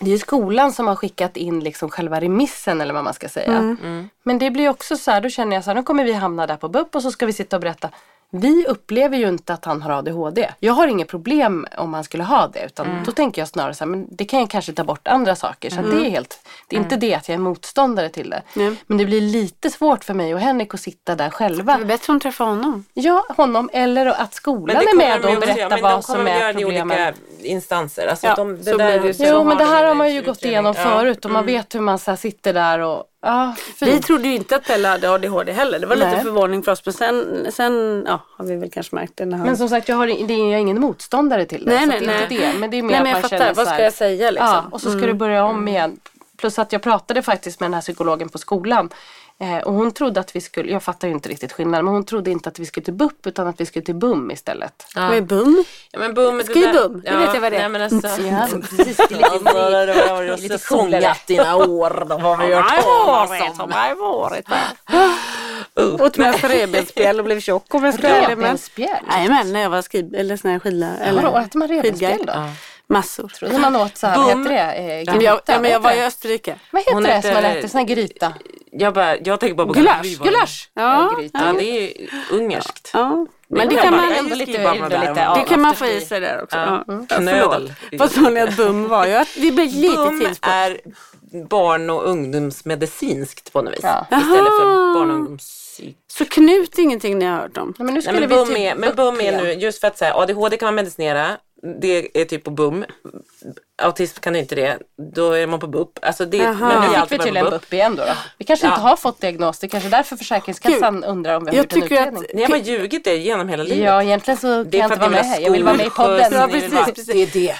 Det är skolan som har skickat in liksom själva remissen eller vad man ska säga. Mm. Men det blir också så här, då känner jag så här, nu kommer vi hamna där på BUP och så ska vi sitta och berätta. Vi upplever ju inte att han har ADHD. Jag har inget problem om han skulle ha det. Utan Mm. då tänker jag snarare så här, men det kan jag kanske ta bort andra saker. Så att det är helt, det är inte Mm. det att jag är motståndare till det. Men det blir lite svårt för mig och Henrik att sitta där själva. Det är bättre om träffa honom. Ja, honom eller att skolan är med och berättar vad som är problemen. olika instanser. Alltså Ja, de, det så där, blir det. Jo men det de här har man ju utredning. gått igenom Ja. förut och man vet hur man så här sitter där och ja, Vi trodde ju inte att Pelle hade ADHD heller. Det var lite Nej. förvåning för oss. Men sen, sen ja, har vi väl kanske märkt det. När han... Men som sagt jag, har, det är, jag ingen motståndare till det. Nej, nej, är inte nej. det. Men det är mer Nej, men jag fattar. känner Vad ska här, jag säga liksom? Ja, och så ska du börja om igen. Plus att jag pratade faktiskt med den här psykologen på skolan. Eh, och hon trodde att vi skulle, jag fattar ju inte riktigt skillnaden, men hon trodde inte att vi skulle till BUP utan att vi skulle till BUM istället. Vad är bum? Ja, men bum, Ska ju bum, det vet jag vad det är. Nej, men alltså, Ja, precis. Det är lite, det det lite dina år. De har vi hört talas om. har varit Åt med revbensspjäll och blev tjock om jag ska vara ärlig. men- Revbensspjäll. Jajamän, när jag var skriv eller sån här skidlärare. Vadå, Eller äter man revbensspjäll då? Massor. Trodde man åt så här, Bum. heter det? Eh, Men jag, gryta, ja, men jag var i det? Österrike. Vad heter Hon det som man äter? Sån här gryta? Jag, bara, jag tänker bara på Gulasch, Gulasch. Ja, Ja, det är ju ungerskt. ja. Men det kan man, ändå lite- lite det kan man få i sig där också. Ja. Knödel. Vad sa ni att bum var? Jag, vi blev lite Bum är barn och ungdomsmedicinskt på något vis. Ja. Istället för barn och ungdomspsyk. Så Knut är ingenting ni har hört om? Nej, men nu Nej, skulle men vi bum till är, men bum är nu, just för att säga ADHD kan man medicinera, det är typ på bum. Autism kan inte det, då är man på BUP. Alltså det, men Nu vi är fick vi tydligen BUP. BUP igen då. då. Vi kanske inte Ja. har fått diagnos. Det är kanske därför Försäkringskassan undrar om vi har Jag gjort en tycker att- utredning. Ni har bara ljugit det genom hela livet. Ja, egentligen så kan Det är jag inte vara med här. Jag vill vara med i podden. Ja, precis, precis. Det är det.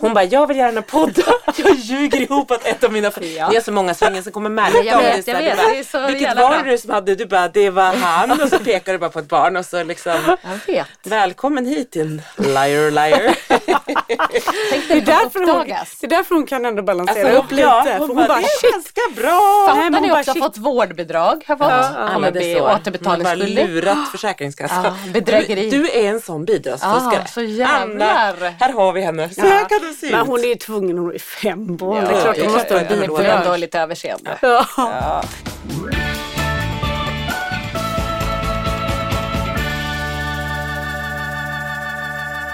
Hon bara, jag vill gärna podda. Jag ljuger ihop att ett av mina Ja. Det är så många ingen som kommer märka Jag om vet, det. så jag vet. bara, Det är så Vilket var det som hade? Du bara, det var han. Och så pekar du bara på ett barn och så liksom, Jag vet. välkommen hit din liar liar. Tänk Det är, därför hon, det är därför hon kan ändå balansera Alltså, upp lite. ja, för hon, hon bara, bara, det är shit. ganska bra. Nej, men Fattar hon ni också har fått vårdbidrag? Har fått, Alla kommer det bli så. Hon har bara återbetalningsskyldig. lurat Försäkringskassan. Ja, bedrägeri. Du, du är en sån bidragsfuskare. Ah, så jävlar. Anna, här har vi henne. Så här kan det se ut. Men hon är ju tvungen, hon är fem barn. Ja, det är klart hon måste ha det. Vi får bidrag. ändå lite överseende.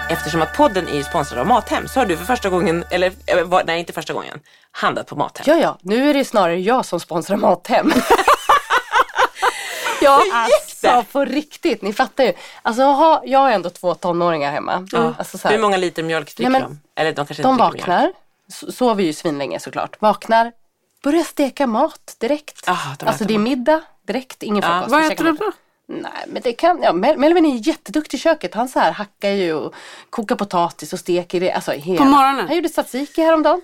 Eftersom att podden är sponsrad av Mathem så har du för första gången, eller eh, var- nej inte första gången, handlat på Mathem. Ja, ja. Nu är det snarare jag som sponsrar Mathem. Ja, Alltså på riktigt, ni fattar ju. Alltså ha, jag har ändå två tonåringar hemma. Alltså, så här, Hur många liter mjölk dricker de? Eller de kanske de inte mjölk. vaknar, so- sover ju svinlänge såklart. Vaknar, börjar steka mat direkt. Ah, de alltså det är middag direkt, ingen frukost. Vad Vi äter de då? Nej men det kan, ja, Mel- Melvin är jätteduktig i köket. Han så här hackar ju och kokar potatis och steker det. Alltså, hela. På morgonen? Han gjorde tzatziki häromdagen.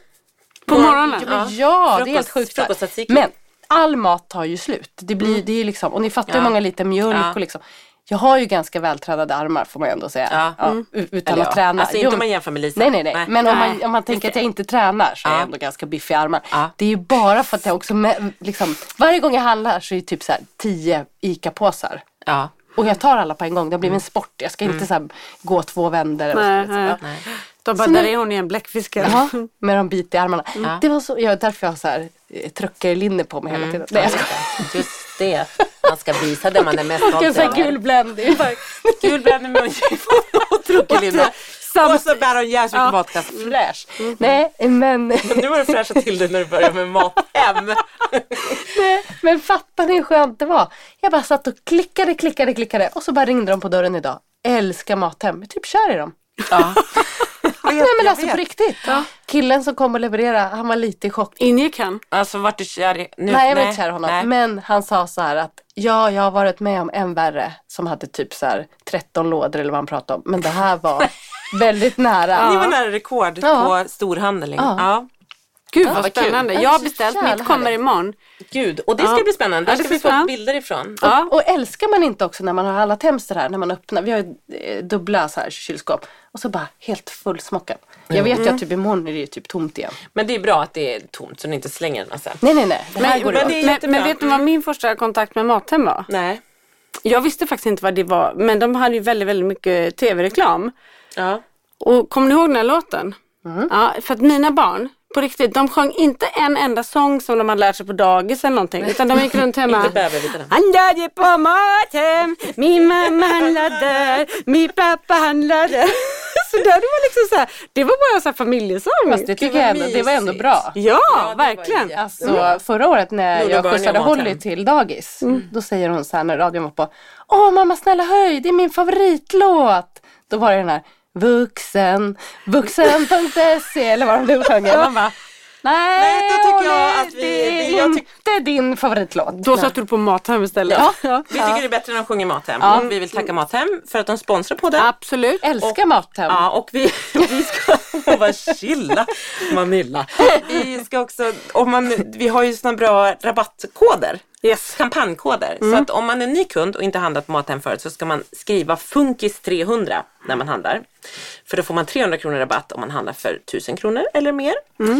På morgonen? Ja, ja det är helt Frukost- sjukt. frukosttzatziki. Men all mat tar ju slut. Det blir, det är liksom, och ni fattar hur många liter mjölk och liksom. Jag har ju ganska vältränade armar får man ändå säga. U- Utan Eller att träna. Alltså inte Jo, om man jämför med Lisa. Nej nej nej. Nej. Men om man, om man tänker att jag inte tränar så är jag Ja. ändå ganska biffig i armar. Det är ju bara för att jag också med, liksom, varje gång jag handlar så är det typ så här 10 ICA-påsar. Ja. Och jag tar alla på en gång. Det har blivit en sport. Jag ska inte så här, gå två vändor. Nej, så, nej. ja. De bara, Så nu- där är hon igen, bläckfiskare. Ja, med de bit i armarna. Ja. Det var så, ja, därför jag har så här eh, truckerlinne på mig hela tiden. Nej, jag skojar. Just det. Man ska visa det man är mest stolt här gul bländning. Gul bländ med och truckelinne. Och så bär hon jävligt mycket matkasse. Fräsch. Nej, men, Nu har du fräschat till det när du börjar med Mathem. nej, men fattar ni hur skönt det var? Jag bara satt och klickade, klickade, klickade och så bara ringde de på dörren idag. Älskar Mathem. Jag typ kär i dem. Ja. Nej men alltså på riktigt. Killen som kom och levererade, han var lite i chock. Ingick han? Alltså vart du kär i? Nu, Nej jag var inte kär i honom. Nej. Men han sa så här att ja, jag har varit med om en värre som hade typ så här 13 lådor eller vad han pratade om. Men det här var väldigt nära. Ni var nära rekord Ja. på storhandling. Ja. Ja. Gud vad vad kul. spännande. Ja, Jag har beställt, mitt kommer härligt. imorgon. Gud, och det ska Ja. bli spännande. Där ska vi få bilder ifrån. Ja. Och älskar man inte också när man har hem så här, när man öppnar, vi har ju eh, dubbla så här kylskåp och så bara helt fullsmockat. Jag vet ju att typ imorgon är det ju typ tomt igen. Men det är bra att det är tomt så ni inte slänger den alltså. Nej nej nej, det här Men, går men det men, men vet du vad min första kontakt med Mathem var? Nej. Jag visste faktiskt inte vad det var, men de hade ju väldigt, väldigt mycket tv-reklam. Ja. Och kommer ni ihåg den här låten? Ja, för att mina barn, på riktigt, de sjöng inte en enda sång som de hade lärt sig på dagis eller någonting. Utan de gick runt hemma. Handlade på Mathem, min mamma handlade min pappa handlade. Så där, det var liksom så här, det var bara så här familjesång. Fast det tycker jag ändå, det var ändå bra. Ja, var verkligen. Alltså förra året när jag skjutsade. Holly till dagis. Då säger hon så här när radion var på. Åh mamma snälla höj, det är min favoritlåt. Då var det den här vuxen, vuxen.se eller vad de nu sjunger. Man bara, nej, Nej, då tycker jag att vi- det är jag tyck- inte din favoritlåt. Då satte du på Mathem istället. Ja. Vi tycker det är bättre när de sjunger Mathem. Och vi vill tacka Mathem för att de sponsrar på det. Absolut. Älskar Mathem. Ja, och vi, vi ska, vad chilla Manilla. Vi ska också, om man, vi har ju sådana bra rabattkoder. Yes. Kampanjkoder. Så att om man är ny kund och inte handlat på Mathem förut så ska man skriva Funkis 300 när man handlar. För då får man 300 kronor rabatt om man handlar för 1000 kronor eller mer. Eh,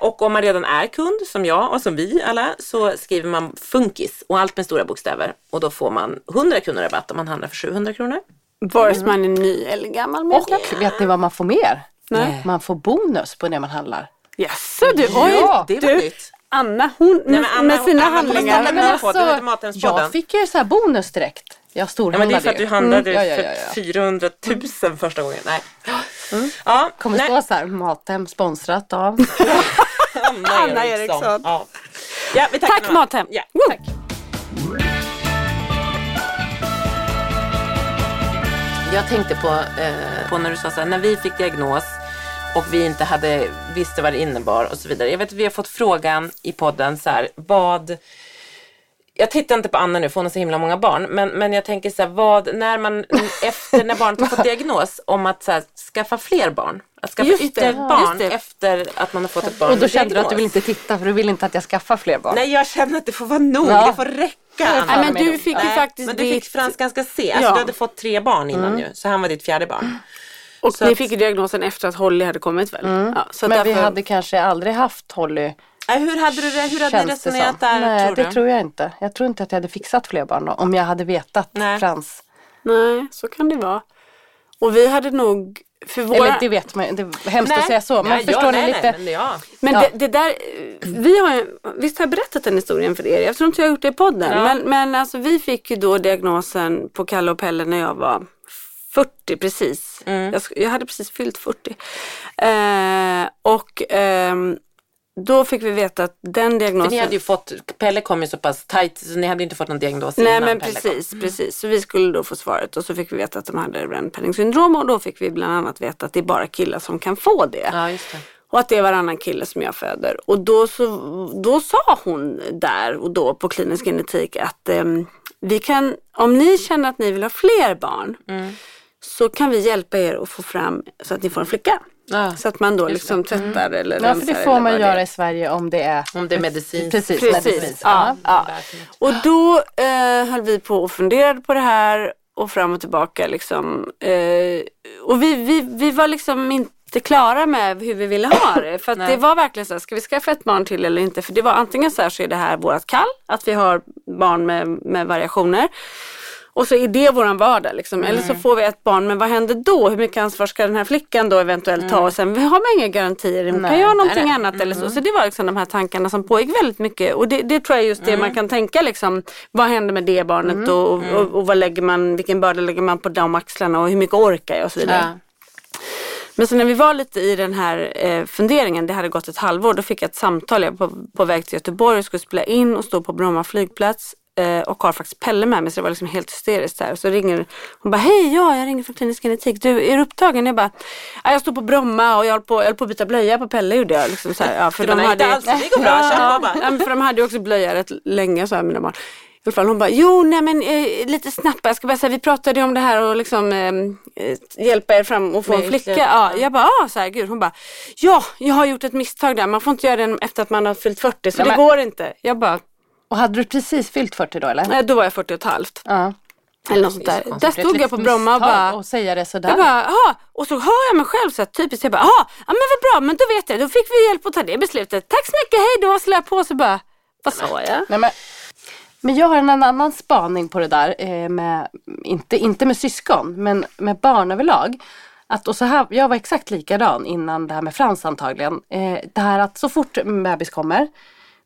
och om man redan är kund som jag och som vi alla så skriver man Funkis och allt med stora bokstäver. Och då får man 100 kronor rabatt om man handlar för 700 kronor. Vare sig man är ny eller gammal medlem. Och vet ni vad man får mer? Nej. Man får bonus på det man handlar. Jaså du, oj! Ja, det var du, nytt. Anna hon med, Nej, men Anna- med sina Anna- handlingar. Anna- Men alltså, jag fick ju så här bonus direkt. Jag Ja, storhandlade men det är för att du handlade Mm. Ja, ja, för ja, ja. 400 000 första gången. Nej. Ja, Kommer nej. stå så här, Mathem sponsrat av. Anna, Anna Eriksson. Eriksson. Ja. Ja, vi tackar Tack. Mathem! Ja, Woo! tack. Jag tänkte på, eh, på när du sa så här, när vi fick diagnos och vi inte hade visste vad det innebar och så vidare. Jag vet att vi har fått frågan i podden så här, vad jag tittar inte på Anna nu för hon har så himla många barn. Men, men jag tänker så här, vad, när man efter när barnet har fått diagnos om att så här, skaffa fler barn. Att skaffa Just det, ytterligare ja, barn just det. efter att man har fått ett barn Och då kände du att du vill inte titta för du vill inte att jag skaffar fler barn. Nej jag känner att det får vara nog, Ja. det får räcka. Nej, men du fick ju faktiskt men du fick Frans ganska se. Alltså, Ja. Du hade fått tre barn innan ju. Så han var ditt fjärde barn. Och Så ni att- fick diagnosen efter att Holly hade kommit väl? Ja, så Men vi därför- hade kanske aldrig haft Holly. Äh, hur hade du? Hur hade ni känns det resonerat där Nej, tror det du? tror jag inte. Jag tror inte att jag hade fixat fler barn då. Om jag hade vetat Nej. Frans. Nej, så kan det vara. Och vi hade nog, för våra... Eller det vet man. Det är hemskt att säga så. Men Nej, förstår ja, ni nej, lite? Nej, men ja. Men Ja. det, det där, vi har visst har jag berättat den historien för er? Jag tror inte jag har gjort det i podden. Ja. Men, men alltså vi fick ju då diagnosen på Kalle och Pelle när jag var 40 precis. Mm. Jag, jag hade precis fyllt 40. Eh, och ehm, då fick vi veta att den För diagnosen... ni hade ju fått, Pelle kom ju så pass tajt så ni hade inte fått någon diagnos Nej innan men Pelle precis, kom. precis. Så vi skulle då få svaret och så fick vi veta att de hade Brenn syndrom och då fick vi bland annat veta att det är bara killar som kan få det. Ja, just det. Och att det är varannan kille som jag föder. Och då, så, då sa hon där och då på klinisk genetik att ehm, vi kan, om ni känner att ni vill ha fler barn så kan vi hjälpa er att få fram så att ni får en flicka. Ja. Så att man då liksom tvättar eller Ja, för det får man vad det göra i Sverige om det är Om det är medicinskt. Precis, Precis. medicinskt. Ja, Ja. Och då eh, höll vi på och funderade på det här och fram och tillbaka liksom. Eh, och vi, vi, vi var liksom inte klara med hur vi ville ha det. För det var verkligen så här, ska vi skaffa ett barn till eller inte? För det var antingen så här så är det här vårat kall, att vi har barn med, med variationer. Och så är det våran vardag liksom. Eller så får vi ett barn, men vad händer då? Hur mycket ansvar ska den här flickan då eventuellt ta? Och sen vi har man inga garantier, hon kan göra någonting nej, annat eller så. Så det var liksom de här tankarna som pågick väldigt mycket. Och det, det tror jag är just det man kan tänka liksom. Vad händer med det barnet och, och, och, och vad lägger man, vilken börda lägger man på de axlarna och hur mycket orkar jag och så vidare. Ja. Men så när vi var lite i den här eh, funderingen, det hade gått ett halvår, då fick jag ett samtal. Jag var på, på väg till Göteborg och skulle spela in och stå på Bromma flygplats. Eh, och har faktiskt Pelle med mig så det var liksom helt hysteriskt där. Så ringer hon bara, hej ja jag ringer från klinisk genetik. Du är du upptagen? Jag bara, "Ja, jag står på Bromma och jag höll på, jag höll på att byta blöja på Pelle gjorde jag. Liksom så här, ja, för Du bara, "Nej, inte alls, det går bra, kör på bara." Ja, men för de hade ju också blöja rätt länge så här mina barn. I alla fall hon bara, jo nej men eh, lite snabbt, jag ska bara säga, vi pratade ju om det här och liksom eh, eh, hjälpa er fram och få en Med flicka. Ja, jag bara, ah, så här, gud. Hon bara, ja jag har gjort ett misstag där, man får inte göra det efter att man har fyllt 40 så Ja, det men- går inte. Jag bara, Och hade du precis fyllt 40 då eller? nej, då var jag 40 och ett halvt. Ja. Eller något sånt där. Där stod jag på Bromma och bara, Och säga det sådär. jag bara, aha. Och så hör jag mig själv så här, typiskt, jag bara, aha, ja men vad bra, men då vet jag, då fick vi hjälp att ta det beslutet. Tack så mycket, hej då, slår jag på så bara, vad sa jag? Nej, men, men jag har en annan spaning på det där. Eh, med, inte, inte med syskon, men med barn överlag. Att, och så här, jag var exakt likadan innan det här med Frans antagligen. Eh, det här att så fort en bebis kommer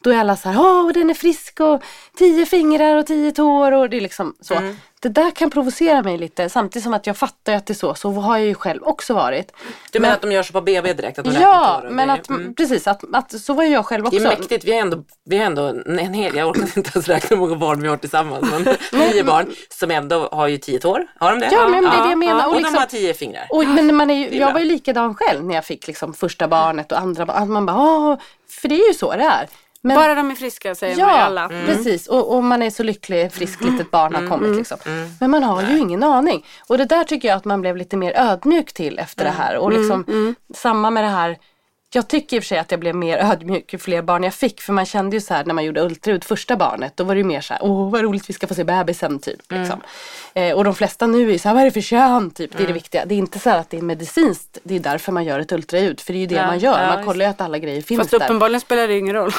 då är alla så här, åh den är frisk och tio fingrar och tio tår och det är liksom så. Mm. Det där kan provocera mig lite samtidigt som att jag fattar att det är så. Så har jag ju själv också varit. Du menar att de gör så på BB direkt? Att de Ja, men att, Mm. precis att, att så var jag själv Det också. är mäktigt, vi har ändå, vi har ändå en hel, jag orkar inte ens räkna hur många barn vi har tillsammans, men nio barn som ändå har ju tio tår. Har de det? Ja, men det är det jag menar. Och, Och de liksom- har tio fingrar. Och, men man är ju, Det jag var ju likadan själv när jag fick liksom första barnet och andra barnet. Man bara, Åh, för det är ju så det är. Men, Bara de är friska säger ja, alla. Mm. precis. Och, och man är så lycklig, friskt litet barn har kommit. Mm. Liksom. Men man har ju ingen aning. Och det där tycker jag att man blev lite mer ödmjuk till efter Mm. det här. Och liksom, samma med det här jag tycker i och för sig att jag blev mer ödmjuk ju fler barn jag fick. För man kände ju så här när man gjorde ultraljud första barnet. Då var det ju mer så här, åh vad roligt vi ska få se bebisen typ. Mm. Liksom. Eh, och de flesta nu är så här, vad är det för kön? Typ. Det är det Mm. viktiga. Det är inte så här att det är medicinskt. Det är därför man gör ett ultraljud. För det är ju det Ja, man gör. ja, man kollar ju att alla grejer finns Fast där. uppenbarligen spelar det ingen roll.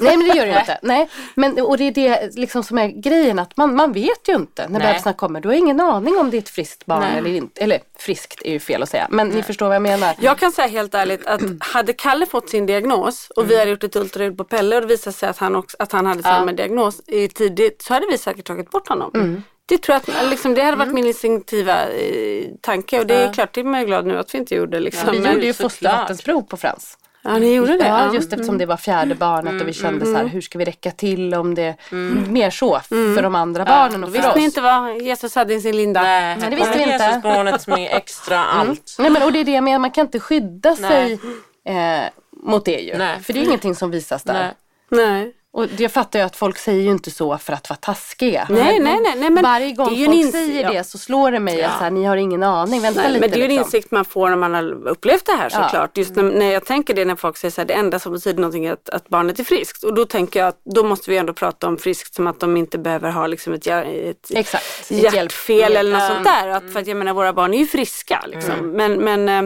Nej men det gör det ju inte. Nej. Men, och det är det liksom som är grejen att man, man vet ju inte när Nej. bebisarna kommer. Du har ingen aning om det är ett friskt barn Nej. eller inte. Eller friskt är ju fel att säga. Men ni förstår vad jag menar. Jag kan säga helt ärligt att hade Kalle fått sin diagnos och Mm. vi hade gjort ett ultraljud på Pelle och det visade sig att han, också, att han hade samma diagnos i tidigt så hade vi säkert tagit bort honom. Mm. Det tror jag att, liksom, det hade varit min instinktiva eh, tanke och det är klart, det är jag glad nu att vi inte gjorde. Liksom. Vi Men- gjorde ju fostervattensprov på Frans. Ja, ni gjorde det? Ja, just eftersom det var fjärde barnet och vi kände så här, hur ska vi räcka till om det mer så för de andra barnen och för visste oss. ni inte vad Jesus hade i sin linda. Nej, Nej, det visste vi inte. Jesusbarnet som är extra allt. Nej men och det är det jag menar, man kan inte skydda sig eh, mot det ju. Nej. För det är ingenting som visas där. Nej. Nej. Och jag fattar ju att folk säger ju inte så för att vara taskiga. Nej, nej, nej, nej, men Varje gång det en folk ins- säger ja. det så slår det mig att så här, ni har ingen aning. Vänta Nej, lite men det är ju en liksom. insikt man får när man har upplevt det här Ja. såklart. Just när, när jag tänker det när folk säger så här, det enda som betyder någonting är att, att barnet är friskt. Och då tänker jag att då måste vi ändå prata om friskt som att de inte behöver ha liksom ett, ett Exakt. Ett hjärtfel eller något Ja. sånt där. Att, för att jag menar våra barn är ju friska. Liksom. Men, men eh,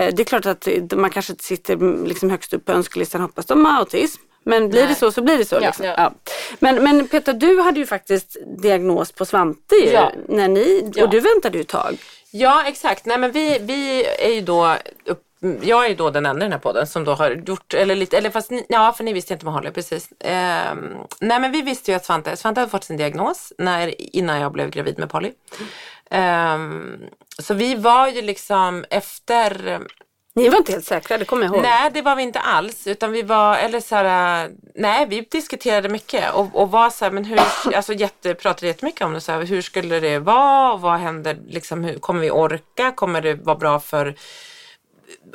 eh, det är klart att man kanske inte sitter mm, liksom högst upp på önskelistan hoppas de har autism. Men blir det så så blir det så. Ja. Liksom. Ja. Men, men Peter, du hade ju faktiskt diagnos på Svante när ni, och du väntade ju ett tag. Ja, exakt. Nej, men vi, vi är ju då upp, jag är då den enda i den här podden som då har gjort, eller lite, eller fast ni, ja för ni visste inte med Holly, precis. Ehm, nej men vi visste ju att Svante, Svante hade fått sin diagnos när, innan jag blev gravid med Polly. Ehm, så vi var ju liksom efter Ni var inte helt säkra, det kommer jag ihåg. Nej, det var vi inte alls. Utan vi var, eller så här, nej, vi diskuterade mycket och, och var så här, men hur, alltså jätte, pratade jättemycket om det. Så här, hur skulle det vara vad händer, liksom, hur, kommer vi orka? Kommer det vara bra för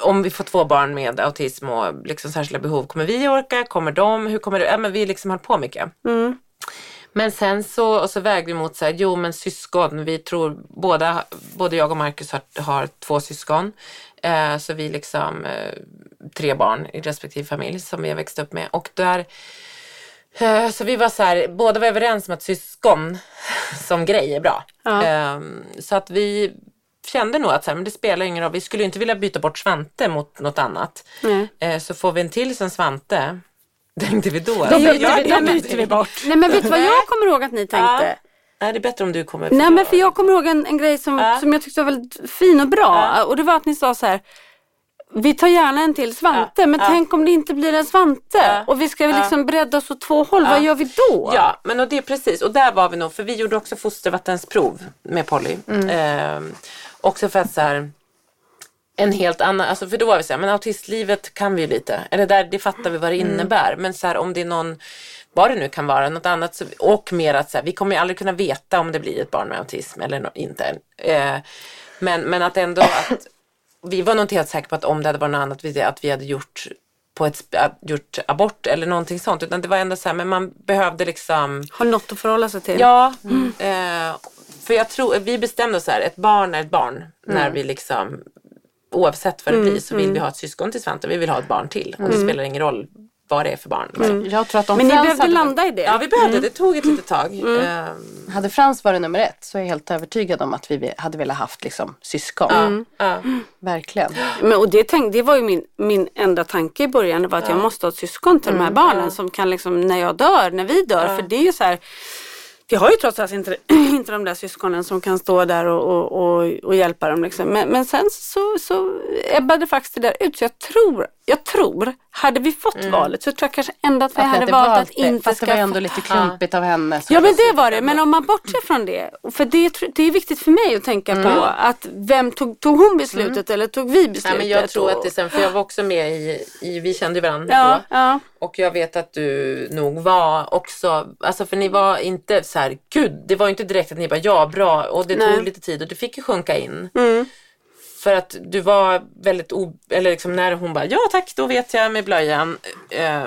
om vi får två barn med autism och liksom särskilda behov, kommer vi orka? Kommer de? Hur kommer det? Ja, men vi liksom höll på mycket. Men sen så, och så vägde vi mot så här, jo men syskon, vi tror båda, både jag och Marcus har, har två syskon. Eh, så vi liksom eh, tre barn i respektive familj som vi har växt upp med. Och där, eh, så vi var så här, båda var överens om att syskon som grej är bra. Eh, så att vi kände nog att så här, men det spelar ingen roll, vi skulle inte vilja byta bort Svante mot något annat. Nej. Eh, så får vi en till som Svante, tänkte vi då. Då Alltså, byter vi- jag- då byter vi bort. Nej men vet du vad jag kommer ihåg att ni tänkte? Nej, det är bättre om du kommer. Nej men för jag kommer ihåg en, en grej som, Ja. som jag tyckte var väldigt fin och bra. Och det var att ni sa så här. Vi tar gärna en till Svante Ja, men tänk om det inte blir en Svante. Och vi ska liksom bredda oss åt två håll. Vad gör vi då? Ja, men och det är precis. Och där var vi nog, för vi gjorde också fostervattensprov med Polly. Mm. Ehm, också för att så här, en helt annan, alltså för då var vi så här, men autistlivet kan vi ju lite. Eller där, det fattar vi vad det Mm. innebär. Men så här, om det är någon, vad det nu kan vara, något annat. Och mer att så här, vi kommer ju aldrig kunna veta om det blir ett barn med autism eller inte. Eh, men, men att ändå att vi var nog inte helt säkra på att om det hade varit något annat, vi- att vi hade gjort på ett, gjort abort eller någonting sånt. Utan det var ändå så här, men man behövde liksom Har något att förhålla sig till. Ja, eh, för jag tror, vi bestämde oss så här, ett barn är ett barn. När vi liksom, oavsett vad det blir så vill vi ha ett syskon till Svante, vi vill ha ett barn till. Och det spelar ingen roll vad det är för barn. Liksom. Jag tror att om Men ni behövde hade, landa i det. Ja, vi behövde, det tog ett litet tag. Eh, hade Frans varit nummer ett så är jag helt övertygad om att vi hade velat haft liksom, syskon. Mm. Verkligen. Men, och det, tänk, det var ju min, min enda tanke i början. Var att jag måste ha ett syskon till de här barnen som kan liksom, när jag dör, när vi dör. För det är ju så här. Vi har ju trots allt inte, inte de där syskonen som kan stå där och, och, och, och hjälpa dem. Liksom. Men, men sen så, så ebbade faktiskt det där ut. Så jag tror, jag tror, hade vi fått valet så tror jag kanske ändå att vi Att hade valt att det, inte Fast det var ju skaffa- ändå lite klumpigt av henne. Ja men det var det, men om man bortser från det. För det, det är viktigt för mig att tänka på att vem tog, tog hon beslutet eller tog vi beslutet? Nej, men jag tror Och- att det sen, för jag var också med i, i vi kände ju varandra Ja, då. ja. Och jag vet att du nog var också, alltså för ni var inte så här, gud, det var ju inte direkt att ni bara ja, bra och det Nej. tog lite tid och du fick ju sjunka in. För att du var väldigt, o, eller liksom när hon bara ja tack, då vet jag med blöjan. Eh,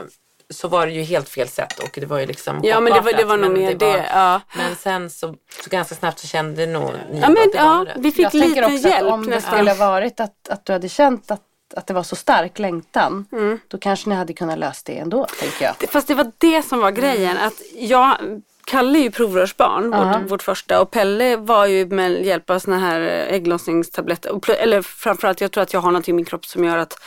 så var det ju helt fel sätt och det var ju liksom Ja men det var, det var nog mer det. var- ja. Men sen så, så ganska snabbt så kände nog ni Ja, men, att det var ja, rätt. vi fick jag tänker lite också hjälp att om det skulle varit att, att du hade känt att, att det var så stark längtan. Mm. Då kanske ni hade kunnat lösa det ändå, tänker jag. Fast det var det som var grejen. Mm. Att jag, Kalle är ju provrörsbarn, Ja. vårt, vårt första. Och Pelle var ju med hjälp av såna här eh, ägglossningstabletter. Eller framförallt, jag tror att jag har någonting i min kropp som gör att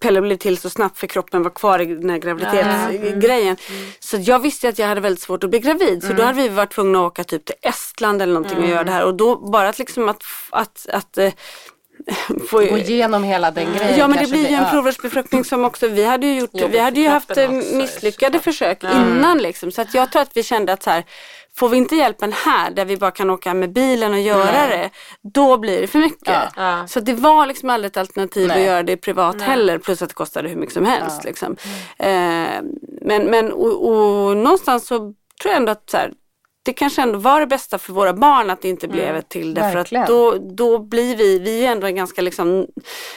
Pelle blev till så snabbt för kroppen var kvar i den här graviditetsgrejen. Så jag visste att jag hade väldigt svårt att bli gravid. Så då hade vi varit tvungna att åka typ till Estland eller någonting och göra det här. Och då bara att liksom att, att, att eh, få, Gå igenom hela den grejen. Ja men det blir ju en ja. provrörsbefruktning som också vi hade ju gjort, Jobbigt vi hade ju haft misslyckade såklart. försök innan liksom. Så att jag tror att vi kände att så här, får vi inte hjälpen här där vi bara kan åka med bilen och göra det, då blir det för mycket. Ja. Ja. Så det var liksom aldrig ett alternativ Nej. att göra det privat heller, plus att det kostade hur mycket som helst. Liksom. Eh, men men och, och någonstans så tror jag ändå att så här, det kanske ändå var det bästa för våra barn att det inte blev ett till. Därför Verkligen. att då, då blir vi, vi är ändå en ganska liksom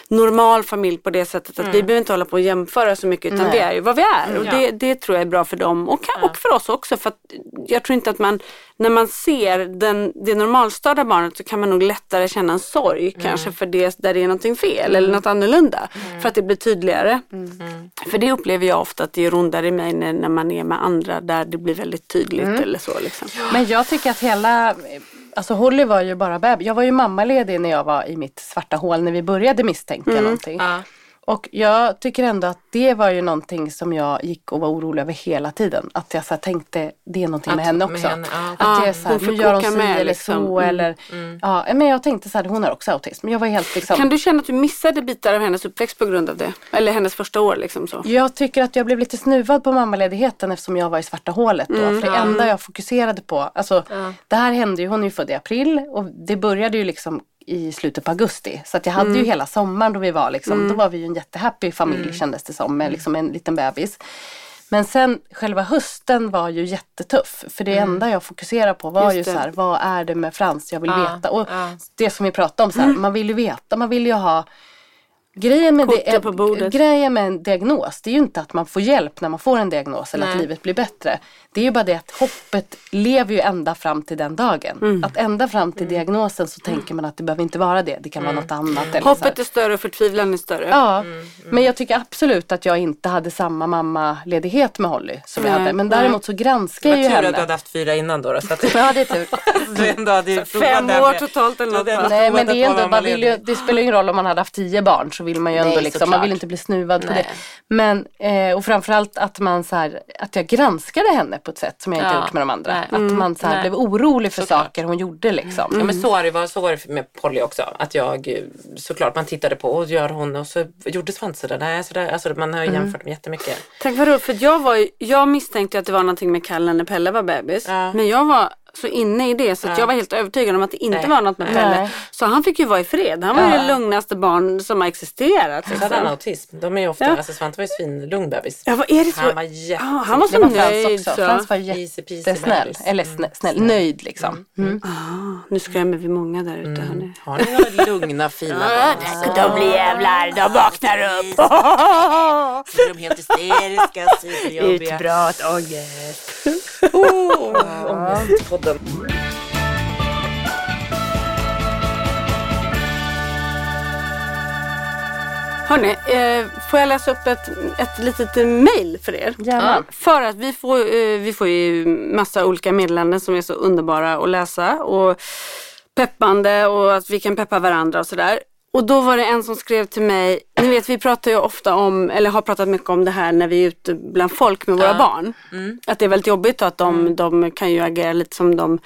normal familj på det sättet att vi behöver inte hålla på och jämföra så mycket utan Nej. vi är ju vad vi är. Och Ja. det, det tror jag är bra för dem och, och för oss också. För jag tror inte att man, när man ser den, det normalstörda barnet så kan man nog lättare känna en sorg kanske för det där det är någonting fel eller något annorlunda. För att det blir tydligare. För det upplever jag ofta att det är rondare i mig när, när man är med andra där det blir väldigt tydligt eller så. Liksom. Men jag tycker att hela, alltså Holly var ju bara bebis. Jag var ju mammaledig när jag var i mitt svarta hål när vi började misstänka Mm. någonting. Ja. Och jag tycker ändå att det var ju någonting som jag gick och var orolig över hela tiden. Att jag så här tänkte, det är någonting Att- med henne med också. henne, ja. Att Ja, jag är så här, nu gör hon si med, eller liksom. så. Mm. Eller, ja, men jag tänkte så här, hon har också autism. Jag var helt liksom. Kan du känna att du missade bitar av hennes uppväxt på grund av det? Eller hennes första år liksom så? Jag tycker att jag blev lite snuvad på mammaledigheten eftersom jag var i svarta hålet då. Mm. För det enda jag fokuserade på, alltså det här hände ju, hon är ju född i april och det började ju liksom i slutet på augusti. Så att jag hade Mm. ju hela sommaren då vi var liksom, då var vi ju en jättehappy familj kändes det som med liksom en liten bebis. Men sen själva hösten var ju jättetuff. För det enda jag fokuserade på var Mm. Just ju så här, vad är det med Frans jag vill Ja, veta. Och ja. det som vi pratade om, så Mm. här, man vill ju veta, man vill ju ha Grejen med, det, på bordet. grejen med en diagnos, det är ju inte att man får hjälp när man får en diagnos eller att Nej. livet blir bättre. Det är ju bara det att hoppet lever ju ända fram till den dagen. Mm. Att ända fram till diagnosen så tänker man att det behöver inte vara det, det kan vara något annat. Eller. Hoppet är större och förtvivlan är större. Ja, men jag tycker absolut att jag inte hade samma mammaledighet med Holly som jag Nej, hade. Men däremot så granskar Det jag var ju tur att du henne. hade haft fyra innan då. då så att Ja, det är tur. du ändå hade Fem det år med- totalt eller något. Nej men det är att ändå, vara man vill ju, mammaledig. det spelar ju ingen roll om man hade haft tio barn så vill man ju ändå Nej, liksom, man vill inte bli snuvad på Nej. det. Men, eh, och framförallt att man så här, att jag granskade henne på ett sätt som jag inte Ja, gjort med de andra. nej. Att man så här, blev orolig för Såklart. saker hon gjorde liksom. Ja men så, har det var, så var det med Polly också. Att jag såklart man tittade på och gör hon och så gjorde Svante sådär. Nej, sådär. Alltså, man har ju jämfört dem jättemycket. Tack vad roligt, för jag, var, jag misstänkte att det var någonting med Kalle när Pelle var bebis. Ja. Men jag var så inne i det så att jag var helt övertygad om att det inte Nej. var något med Pelle. Nej. Så han fick ju vara i fred. Han var ju det lugnaste barn som har existerat. Så hade han Liksom. autism. De är ju ofta, Ja. alltså Svante var ju svinlugn bebis. Ja, vad är det så? Han var Ja, jätte... han var så var nöjd. också. Så. Frans var jättesnäll. Eller snä, snäll, nöjd liksom. Mm. Nu skrämmer vi många där ute. hörni. Har ni några lugna fina barn? De blir jävlar, de vaknar upp. Så är de helt hysteriska, superjobbiga. Utbrott, ångest. Oh, ångestpodden. Hörni, eh, får jag läsa upp ett, ett litet mail för er? Gärna. För att vi får, eh, vi får ju massa olika meddelanden som är så underbara att läsa och peppande och att vi kan peppa varandra och sådär. Och då var det en som skrev till mig, ni vet vi pratar ju ofta om, eller har pratat mycket om det här när vi är ute bland folk med våra barn. Att det är väldigt jobbigt och att de, de kan ju agera lite som de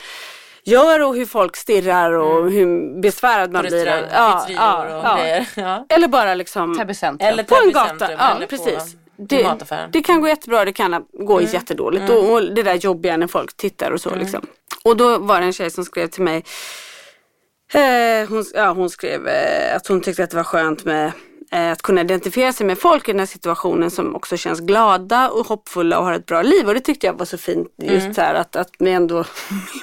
gör och hur folk stirrar och hur besvärad man blir. Ja, ja, ja. Ja. Eller bara liksom. Eller på en gata. Ja, eller precis. På, Det, det kan gå jättebra, det kan gå jättedåligt. Och, och det där jobbiga när folk tittar och så liksom. Och då var det en tjej som skrev till mig. Eh, hon, ja, hon skrev eh, att hon tyckte att det var skönt med att kunna identifiera sig med folk i den här situationen som också känns glada och hoppfulla och har ett bra liv. Och det tyckte jag var så fint just så här att, att vi ändå